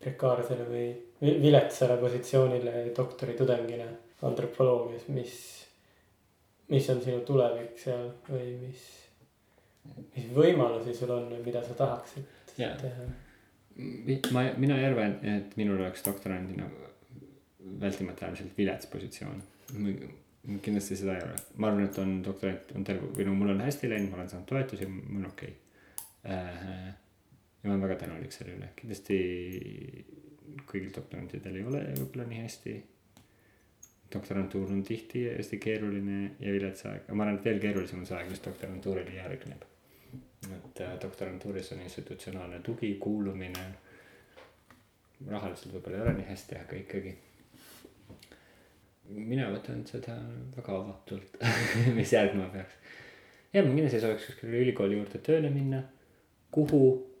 prekaarsele või vi- viletsale positsioonile doktoritudengina antropoloogias, mis, mis on sinu tulevik seal või mis, mis võimalusi sul on või mida sa tahaksid Jaa. teha? ma, mina ei arva, et minul oleks doktorandina vältimata äärmiselt vilets positsioon. kindlasti seda ei ole, ma arvan, et on doktorant on terve või no mul on hästi läinud, ma olen saanud toetusi, mul on okei okay.. Ja ma olen väga tänulik selle üle, kindlasti kõigil doktorantidel ei ole võib-olla nii hästi. doktorantuur on tihti hästi keeruline ja vilets aeg, aga ma arvan, et veel keerulisem on see aeg, mis doktorantuurile järgneb. et äh, doktorantuuris on institutsionaalne tugi, kuulumine. rahaliselt võib-olla ei ole nii hästi, aga ikkagi mina võtan seda väga avatult mis järgnema peaks. ja ma kindlasti sooviks kuskile ülikooli juurde tööle minna. kuhu,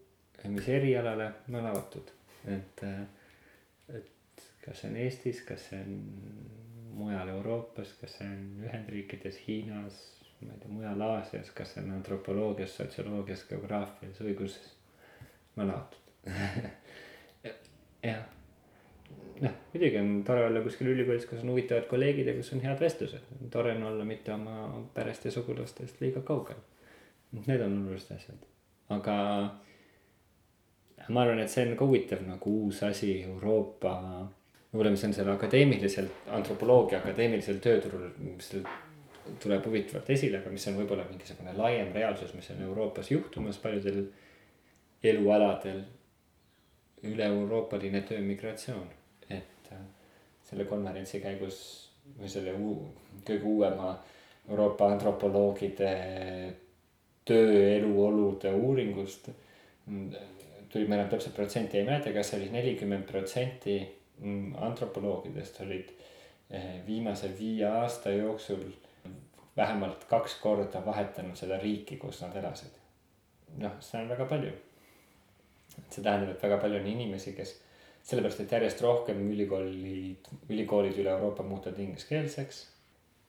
mis erialale, ma olen avatud, et, et kas see on Eestis, kas see on mujal Euroopas, kas see on Ühendriikides, Hiinas, ma ei tea, mujal Aasias, kas see on antropoloogias, sotsioloogias, geograafias, õiguses. ma olen avatud jah noh, muidugi on tore olla kuskil ülikoolis, kus on huvitavad kolleegid ja kus on head vestlused. tore on olla mitte oma perest ja sugulastest liiga kaugel. Need on olulised asjad, aga ma arvan, et see on ka huvitav nagu uus asi Euroopa, võib-olla, mis on seal akadeemiliselt, antropoloogia akadeemilisel tööturul, mis tuleb huvitavalt esile, aga mis on võib-olla mingisugune laiem reaalsus, mis on Euroopas juhtumas paljudel elualadel. üle-euroopaline töömigratsioon selle konverentsi käigus või selle uu, kõige uuema Euroopa antropoloogide töö eluolude uuringust. Tuli, ma enam täpset protsenti ei mäleta, kas oli nelikümmend protsenti antropoloogidest olid eh, viimase viie aasta jooksul vähemalt kaks korda vahetanud seda riiki, kus nad elasid. noh, seda on väga palju. see tähendab, et väga palju on inimesi, kes sellepärast, et järjest rohkem ülikoolid, ülikoolid üle Euroopa muutuvad ingliskeelseks.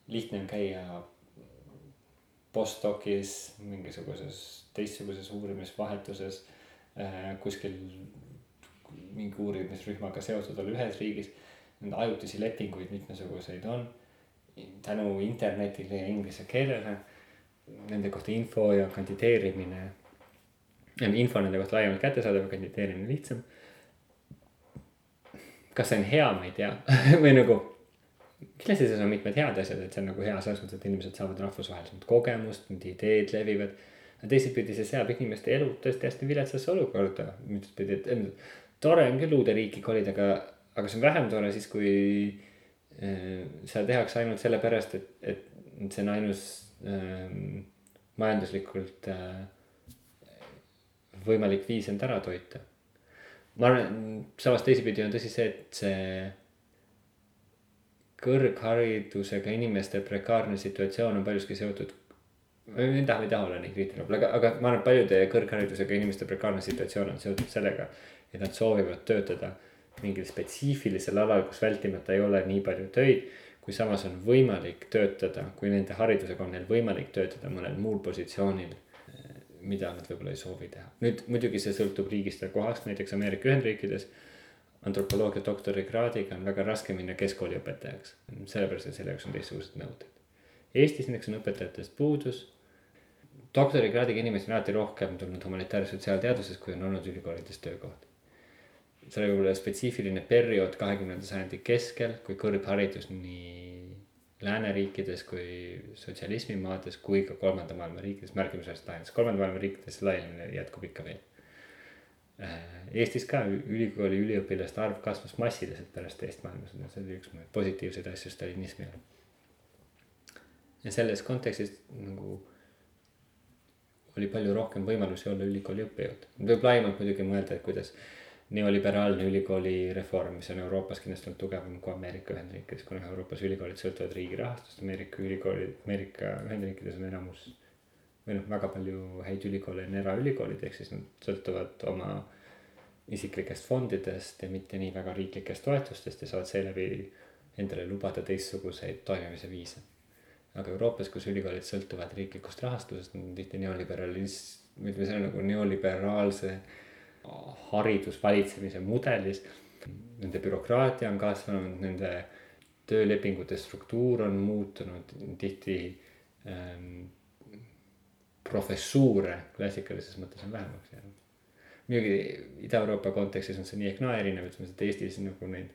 lihtne on käia postdoc'is, mingisuguses teistsuguses uurimisvahetuses kuskil mingi uurimisrühmaga seotud olla ühes riigis. Ajutisi lepinguid mitmesuguseid on. tänu internetile ja inglise keelele, nende kohta info ja kandideerimine. info nende kohta laiemalt kättesaadav, kandideerimine lihtsam kas see on hea, ma ei tea või nagu. kindlasti selles on mitmed head asjad, et see on nagu hea selles mõttes, et inimesed saavad rahvusvahelisemat kogemust, need ideed levivad. Aga teisipidi see seab inimeste elu tõesti hästi viletsasse olukorda, ühtpidi, et tore on küll uude riiki kolida, aga, aga see on vähem tore siis, kui äh, seda tehakse ainult sellepärast, et, et see on ainus äh, majanduslikult äh, võimalik viis end ära toita ma arvan, samas teisipidi on tõsi see, et see kõrgharidusega inimeste prekaarne situatsioon on paljuski seotud. Ma ei taha, ma ei taha olla nii kriitiline, aga, aga ma arvan, et paljude kõrgharidusega inimeste prekaarne situatsioon on seotud sellega, et nad soovivad töötada mingil spetsiifilisel alal, kus vältimata ei ole nii palju töid. kui samas on võimalik töötada, kui nende haridusega on neil võimalik töötada mõnel muul positsioonil mida nad võib-olla ei soovi teha. nüüd muidugi see sõltub riigist ja kohast, näiteks Ameerika Ühendriikides. antropoloogia doktorikraadiga on väga raske minna keskkooliõpetajaks, sellepärast et selle jaoks on teistsugused nõuded. Eestis näiteks on õpetajatest puudus. Doktorikraadiga inimesi on alati rohkem tulnud humanitaar- ja sotsiaalteadusest, kui on olnud ülikoolides töökohti. see oli võib-olla spetsiifiline periood kahekümnenda sajandi keskel, kui kõrgharidus nii lääneriikides kui sotsialismimaades kui ka kolmanda maailma riikides märkimisväärselt laienes, kolmanda maailma riikides laienemine jätkub ikka veel. Äh, Eestis ka ülikooli üliõpilaste arv kasvas massiliselt pärast teist maailmasõda, see oli üks positiivseid asju stalinismi ajal. ja selles kontekstis nagu oli palju rohkem võimalusi olla ülikooli õppejõud, võib laiemalt muidugi mõelda, et kuidas neoliberaalne ülikooli reform, mis on Euroopas kindlasti olnud tugevam kui Ameerika Ühendriikides, kuna Euroopas ülikoolid sõltuvad riigi rahastust, Ameerika ülikoolid, Ameerika Ühendriikides on enamus. või noh, väga palju häid ülikoole on eraülikoolid, ehk siis nad sõltuvad oma isiklikest fondidest ja mitte nii väga riiklikest toetustest ja saavad seeläbi endale lubada teistsuguseid toimimise viise. Aga Euroopas, kus ülikoolid sõltuvad riiklikust rahastusest, on tihti neoliberalism, ütleme, see on nagu neoliberaalse haridusvalitsemise mudelis. Nende bürokraatia on kasvanud, nende töölepingute struktuur on muutunud, tihti ähm, professuure klassikalises mõttes on vähemaks jäänud. muidugi Ida-Euroopa kontekstis on see nii ehk naa erinev, ütleme, et Eestis nagu neid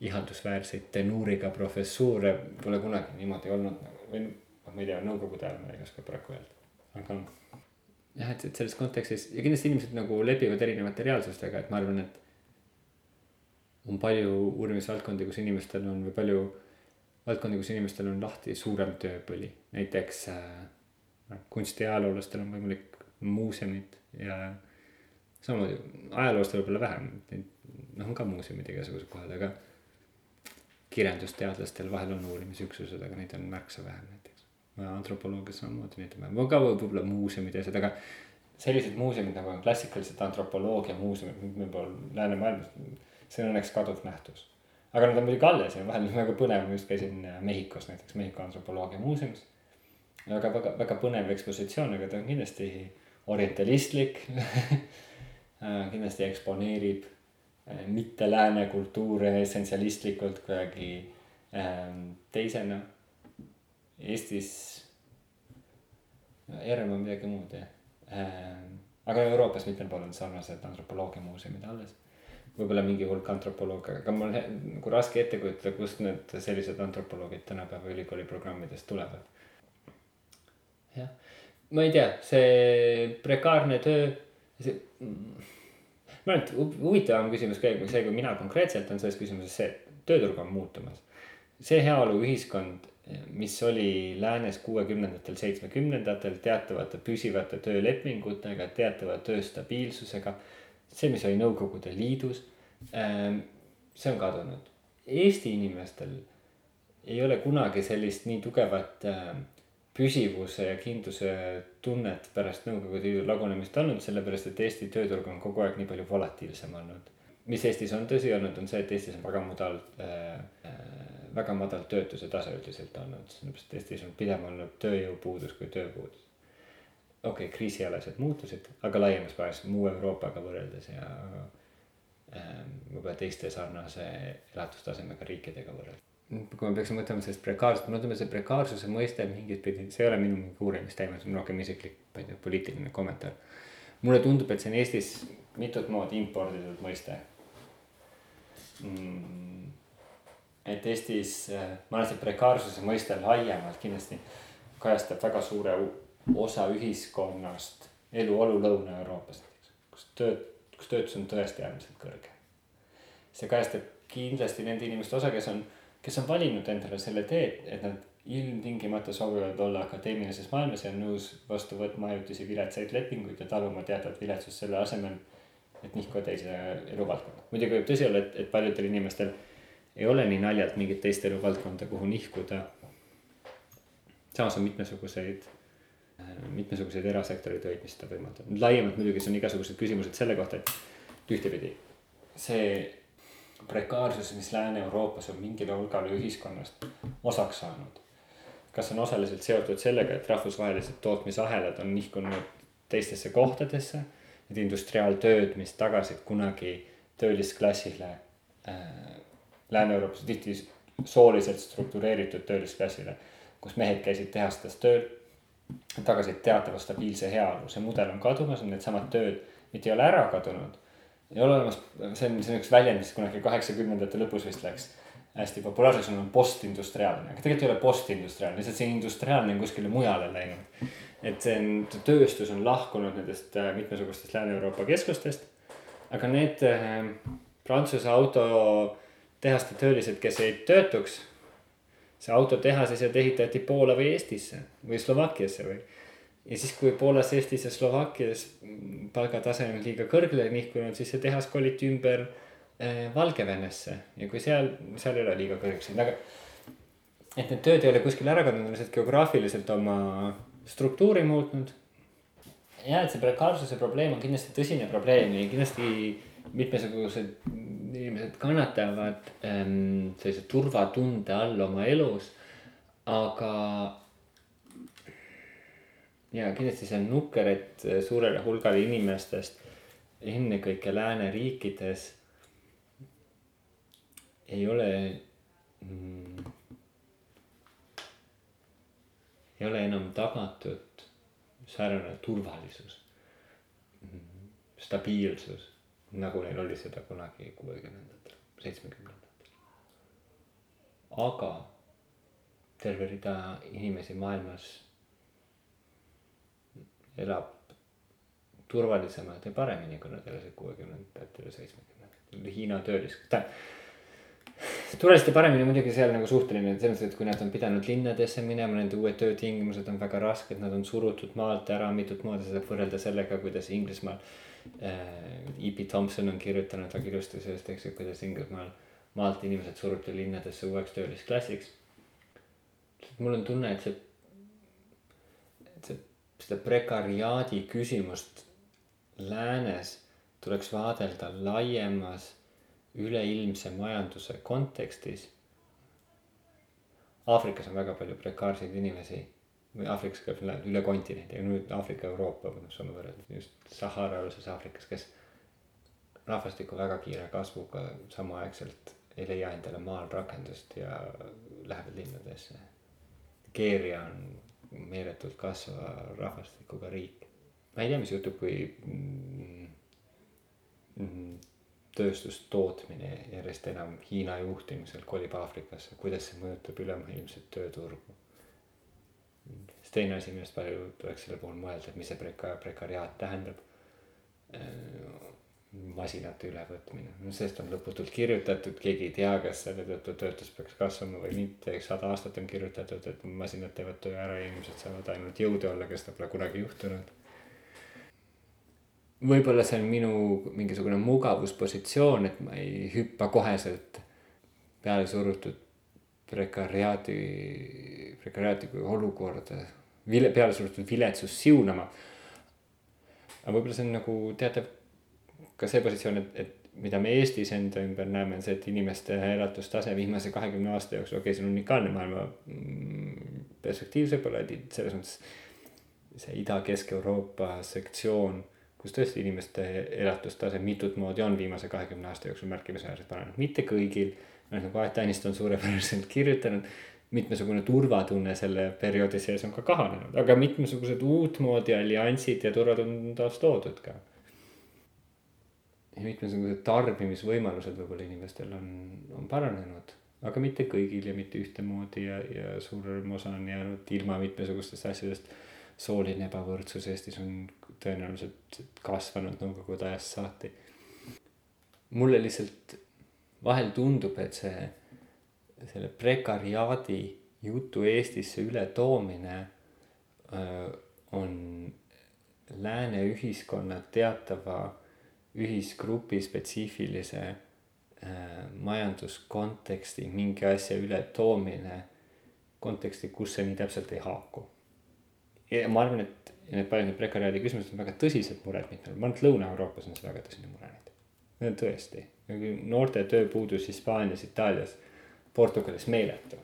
ihaldusväärseid tenuuriga professuure pole kunagi niimoodi olnud nagu või noh, ma ei tea, nõukogude ajal ma ei oska praegu öelda, aga jah, et, et selles kontekstis ja kindlasti inimesed nagu lepivad erinevate reaalsustega, et ma arvan, et on palju uurimisvaldkondi, kus inimestel on või palju valdkondi, kus inimestel on lahti suurem tööpõli, näiteks äh, noh, kunstiajaloolastel on võimalik muuseumid ja samamoodi ajaloolastel võib-olla vähem, noh, on ka muuseumid igasugused kohad, aga kirjandusteadlastel vahel on uurimisüksused, aga neid on märksa vähem näiteks antropoloogias samamoodi neid on vähem, ka võib-olla muuseumid ja asjad, aga sellised muuseumid nagu on klassikalised antropoloogia muuseumid mitmel pool läänemaailmas, see on õnneks kaduv nähtus. aga nad on muidugi alles ja vahel väga põnev, ma just käisin äh, Mehhikos näiteks, Mehhiko antropoloogia muuseumis. väga, väga, väga põnev ekspositsioon, aga ta on kindlasti orientalistlik äh, kindlasti eksponeerib mitte lääne kultuure essentsialistlikult kuidagi ähm, teisena Eestis, ERM on midagi muud jah ähm,. aga Euroopas mitmel pool on sarnased antropoloogia muuseumid alles. võib-olla mingi hulk antropolooge, aga mul nagu raske ette kujutada, kust need sellised antropoloogid tänapäeva ülikooli programmidest tulevad. jah, ma ei tea, see prekaarne töö, see ma arvan, et huvitavam küsimus ka see, kui mina konkreetselt on selles küsimuses see, et tööturg on muutumas. see heaoluühiskond mis oli läänes kuuekümnendatel, seitsmekümnendatel teatavate püsivate töölepingutega, teatava tööstabiilsusega. see, mis oli Nõukogude Liidus, ähm, see on kadunud. Eesti inimestel ei ole kunagi sellist nii tugevat ähm, püsivuse ja kindluse tunnet pärast Nõukogude Liidu lagunemist olnud, sellepärast et Eesti tööturg on kogu aeg nii palju volatiilsem olnud. mis Eestis on tõsi olnud, on see, et Eestis on väga madal äh, äh, väga madal töötuse tase üldiselt olnud, sellepärast et Eestis on pigem olnud tööjõupuudus kui tööpuudus. okei okay,, kriisialased muutused, aga laiemas plaanis muu Euroopaga võrreldes ja ähm, võib-olla teiste sarnase elatustasemega riikidega võrreldes. Kui me peaksime mõtlema sellest prekaarsust, mõtleme see prekaarsuse mõiste mingit pidi, see ei ole minu mingi uurimisteema, see on rohkem isiklik, ma ei tea, poliitiline kommentaar. mulle tundub, et see on Eestis mitut moodi imporditud mõiste mm et Eestis, äh, ma arvan, see prekaarsuse mõiste laiemalt kindlasti kajastab väga suure osa ühiskonnast, eluolu Lõuna-Euroopas näiteks, kus tööd, kus töötus on tõesti äärmiselt kõrge. see kajastab kindlasti nende inimeste osa, kes on, kes on valinud endale selle tee, et nad ilmtingimata soovivad olla akadeemilises maailmas ja on nõus vastu võtma ajutisi viletsaid lepinguid ja taluma teatavat viletsust selle asemel, et nihkuda teise eluvaldkonda. muidugi võib tõsi olla, et, et paljudel inimestel ei ole nii naljalt mingit teist eluvaldkonda, kuhu nihkuda. samas on mitmesuguseid, mitmesuguseid erasektori töid, mis seda võimaldavad. laiemalt muidugi see on igasugused küsimused selle kohta, et ühtepidi see prekaarsus, mis Lääne-Euroopas on mingile hulgale ühiskonnast osaks saanud. kas on osaliselt seotud sellega, et rahvusvahelised tootmisahelad on nihkunud teistesse kohtadesse. Need industriaaltööd, mis tagasid kunagi töölisklassile äh, Lääne-Euroopas tihti sooliselt struktureeritud töölisklassile, kus mehed käisid tehastes tööl, tagasid teatava stabiilse heaolu, see mudel on kadumas, needsamad tööd mitte ei ole ära kadunud. Ei ole olemas, see on, see on üks väljend, mis kunagi kaheksakümnendate lõpus vist läks hästi populaarseks, on postindustriaalne, aga tegelikult ei ole postindustriaalne, lihtsalt see industriaalne on kuskile mujale läinud. et see on, tööstus on lahkunud nendest äh, mitmesugustest Lääne-Euroopa keskustest. aga need äh, Prantsuse auto tehaste töölised, kes jäid töötuks. see autotehas sealt ehitati Poola või Eestisse või Slovakkiasse või. Ja siis, kui Poolas, Eestis ja Slovakkias palgatase on liiga kõrgele nihkunud, siis see tehas koliti ümber äh, Valgevenesse ja kui seal, seal ei ole liiga kõrgeks läinud, aga. et need tööd ei ole kuskil ära kadunud, lihtsalt geograafiliselt oma struktuuri muutnud. ja, et see prekaarsuse probleem on kindlasti tõsine probleem ja kindlasti mitmesugused inimesed kannatavad ähm, sellise turvatunde all oma elus. aga ja kindlasti see on nukker, et suurele hulgale inimestest ennekõike lääneriikides ei ole mm, ei ole enam tagatud säärane turvalisus mm,, stabiilsus, nagu neil oli seda kunagi kuuekümnendatel, seitsmekümnendatel. aga terve rida inimesi maailmas elab turvalisemalt ja paremini, kui nad elasid kuuekümnendatel ja seitsmekümnendatel. Hiina töölis-, tähendab turvaliselt ja paremini muidugi seal nagu suhteline selles mõttes, et kui nad on pidanud linnadesse minema, nende uued töötingimused on väga rasked, nad on surutud maalt ära mitut moodi, seda võrrelda sellega, kuidas Inglismaal äh,. E.P. Thompson on kirjutanud väga ilusti sellest, eks ju, kuidas Inglismaal maalt inimesed suruti linnadesse uueks töölisklassiks. mul on tunne, et see, et see, seda prekariaadi küsimust läänes tuleks vaadelda laiemas üleilmse majanduse kontekstis. Aafrikas on väga palju prekaarseid inimesi või Aafrikas käib üle kontinendi, nüüd Aafrika, Euroopa, saame võrrelda just Sahara-aluses Aafrikas, kes rahvastiku väga kiire kasvuga samaaegselt ei leia endale maal rakendust ja lähevad linnadesse. Nigeeria on meeletult kasvava rahvastikuga riik. ma ei tea, mis juhtub, kui mm, mm, tööstustootmine järjest enam Hiina juhtimisel kolib Aafrikasse, kuidas see mõjutab ülemaailmset tööturgu. siis teine asi, millest palju tuleks selle puhul mõelda, et mis see preka-, prekariaat tähendab. Masinate ülevõtmine, sellest on lõputult kirjutatud, keegi ei tea, kas selle tõttu töötus peaks kasvama või mitte, sada aastat on kirjutatud, et masinad teevad töö ära ja inimesed saavad ainult jõudu olla, kes seda pole kunagi juhtunud. Võib-olla see on minu mingisugune mugavuspositsioon, et ma ei hüppa koheselt peale surutud prekariaadi, prekariaadi kui olukorda, vile-, peale surutud viletsust siunama. aga võib-olla see on nagu teatav ka see positsioon, et, et mida me Eestis enda ümber näeme, on see, et inimeste elatustase viimase kahekümne aasta jooksul, okei okay,, see on unikaalne maailma mm, perspektiiv võib-olla, selles mõttes see Ida-Kesk-Euroopa sektsioon kus tõesti inimeste elatustase mitut moodi on viimase kahekümne aasta jooksul märkimisväärselt paranenud, mitte kõigil. noh nagu Aet Tõniste on suurepäraselt kirjutanud, mitmesugune turvatunne selle perioodi sees on ka kahanenud, aga mitmesugused uutmoodi alliansid ja turvatunne on taas toodud ka. Mitmesugused tarbimisvõimalused võib-olla inimestel on, on paranenud, aga mitte kõigil ja mitte ühtemoodi ja, ja suurem osa on jäänud ilma mitmesugustest asjadest sooline ebavõrdsus Eestis on tõenäoliselt kasvanud nõukogude ajast saati. mulle lihtsalt vahel tundub, et see, selle prekariaadi jutu Eestisse ületoomine öö, on lääne ühiskonna teatava ühisgrupi spetsiifilise äh, majanduskonteksti mingi asja ületoomine konteksti, kus see nii täpselt ei haaku ja ma arvan, et need paljud need prekariaadi küsimused on väga tõsised mured mitmel, ma arvan, et Lõuna-Euroopas on see väga tõsine mure nüüd. tõesti, noorte tööpuudus Hispaanias, Itaalias, Portugalis meeletu.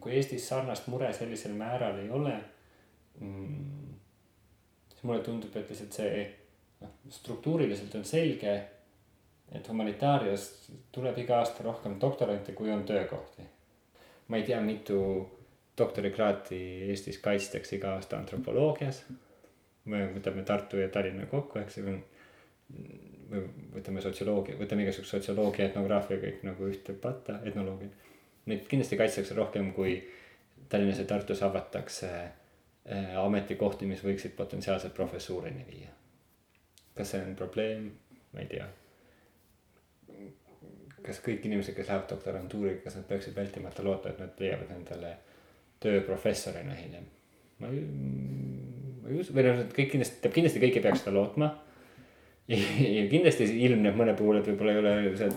kui Eestis sarnast mure sellisel määral ei ole mm,, siis mulle tundub, et lihtsalt see noh, struktuuriliselt on selge, et humanitaarias tuleb iga aasta rohkem doktorante, kui on töökohti. ma ei tea, mitu doktorikraati Eestis kaitstakse iga aasta antropoloogias. me võtame Tartu ja Tallinna kokku, eks ju. või võtame sotsioloogia, võtame igasuguse sotsioloogia, etnograafia kõik nagu ühte patta, etnoloogia. Neid kindlasti kaitstakse rohkem, kui Tallinnas ja Tartus avatakse äh, ametikohti, mis võiksid potentsiaalselt professuurini viia. Kas see on probleem, ma ei tea kas kõik inimesed, kes lähevad doktorantuuri, kas nad peaksid vältimata loota, et nad leiavad endale töö professorina hiljem. ma ei, ma ei usu, või noh, kõik kindlasti, kindlasti kõik ei peaks seda lootma. ja kindlasti ilmneb mõne puhul, et võib-olla ei ole see,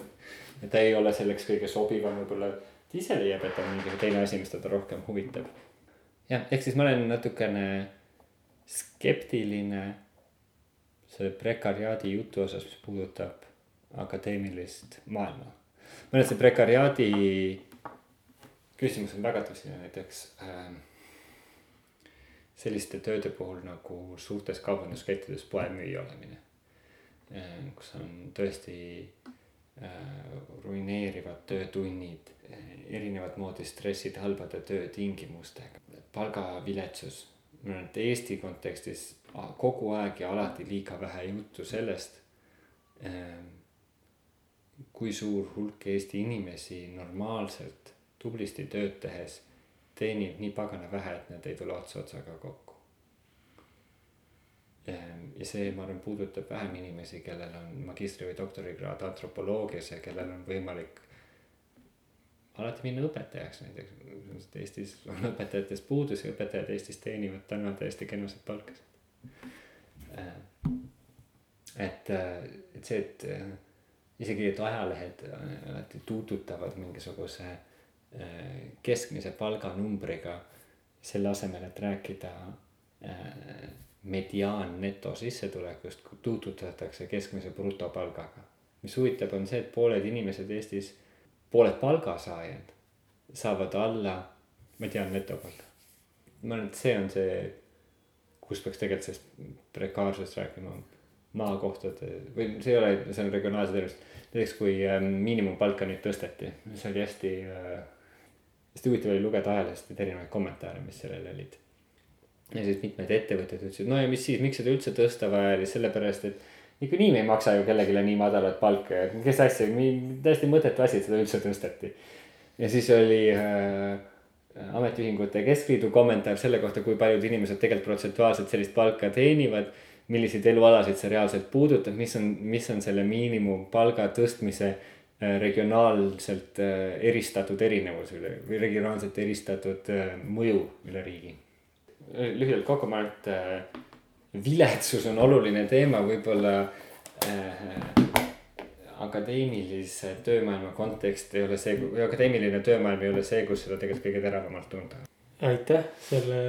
et ta ei ole selleks kõige sobivam, võib-olla ta ise leiab, et on mingi teine asi, mis teda rohkem huvitab. jah, ehk siis ma olen natukene skeptiline selle prekariaadi jutu osas, mis puudutab akadeemilist maailma. ma arvan, et see prekariaadi küsimus on väga tõsine, näiteks äh, selliste tööde puhul nagu suurtes kaubanduskettides poemüüja olemine. kus on tõesti ruineerivad töötunnid, erinevat moodi stressid halbade töötingimustega, palgaviletsus. Et Eesti kontekstis kogu aeg ja alati liiga vähe juttu sellest, kui suur hulk Eesti inimesi normaalselt tublisti tööd tehes teenib nii pagana vähe, et need ei tule ots otsaga kokku. ja see, ma arvan, puudutab vähem inimesi, kellel on magistri või doktorikraad antropoloogias ja kellel on võimalik alati minna õpetajaks näiteks. Eestis on õpetajatest puudus ja õpetajad Eestis teenivad täna täiesti kenused palkasid. et, et see, et isegi, et ajalehed alati tuututavad mingisuguse keskmise palganumbriga selle asemel, et rääkida mediaan netosissetulekust, tuututatakse keskmise brutopalgaga. mis huvitav, on see, et pooled inimesed Eestis pooled palgasaajad saavad alla mediaan netopalga. ma arvan, et see on see, kus peaks tegelikult sellest prekaarsust rääkima maakohtade või see ei ole, see on regionaalse tervist. näiteks kui ähm, miinimumpalka nüüd tõsteti, see oli hästi äh,, hästi huvitav oli lugeda ajalehest neid erinevaid kommentaare, mis sellele olid. ja siis mitmed ettevõtted ütlesid, no ja mis siis, miks seda üldse tõsta vaja oli, sellepärast et niikuinii me ei maksa ju kellelegi nii madalat palka kes asja, täiesti mõttetu asi, et seda üldse tõsteti. ja siis oli äh, ametiühingute keskliidu kommentaar selle kohta, kui paljud inimesed tegelikult protsentuaalselt sellist palka teenivad. milliseid elualasid see reaalselt puudutab, mis on, mis on selle miinimumpalga tõstmise äh, regionaalselt äh, eristatud erinevus üle või regionaalselt eristatud äh, mõju üle riigi. lühidalt kokku, ma arvan, et viletsus on oluline teema, võib-olla äh, akadeemilise töömaailma kontekst ei ole see, või akadeemiline töömaailm ei ole see, kus seda tegelikult kõige teravamalt tunda. aitäh selle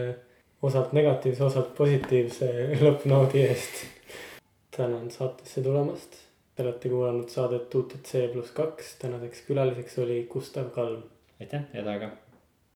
osalt negatiivse, osalt positiivse lõppnoodi eest. tänan saatesse tulemast. Te olete kuulanud saadet UTC pluss kaks, tänaseks külaliseks oli Gustav Kalm. aitäh, head aega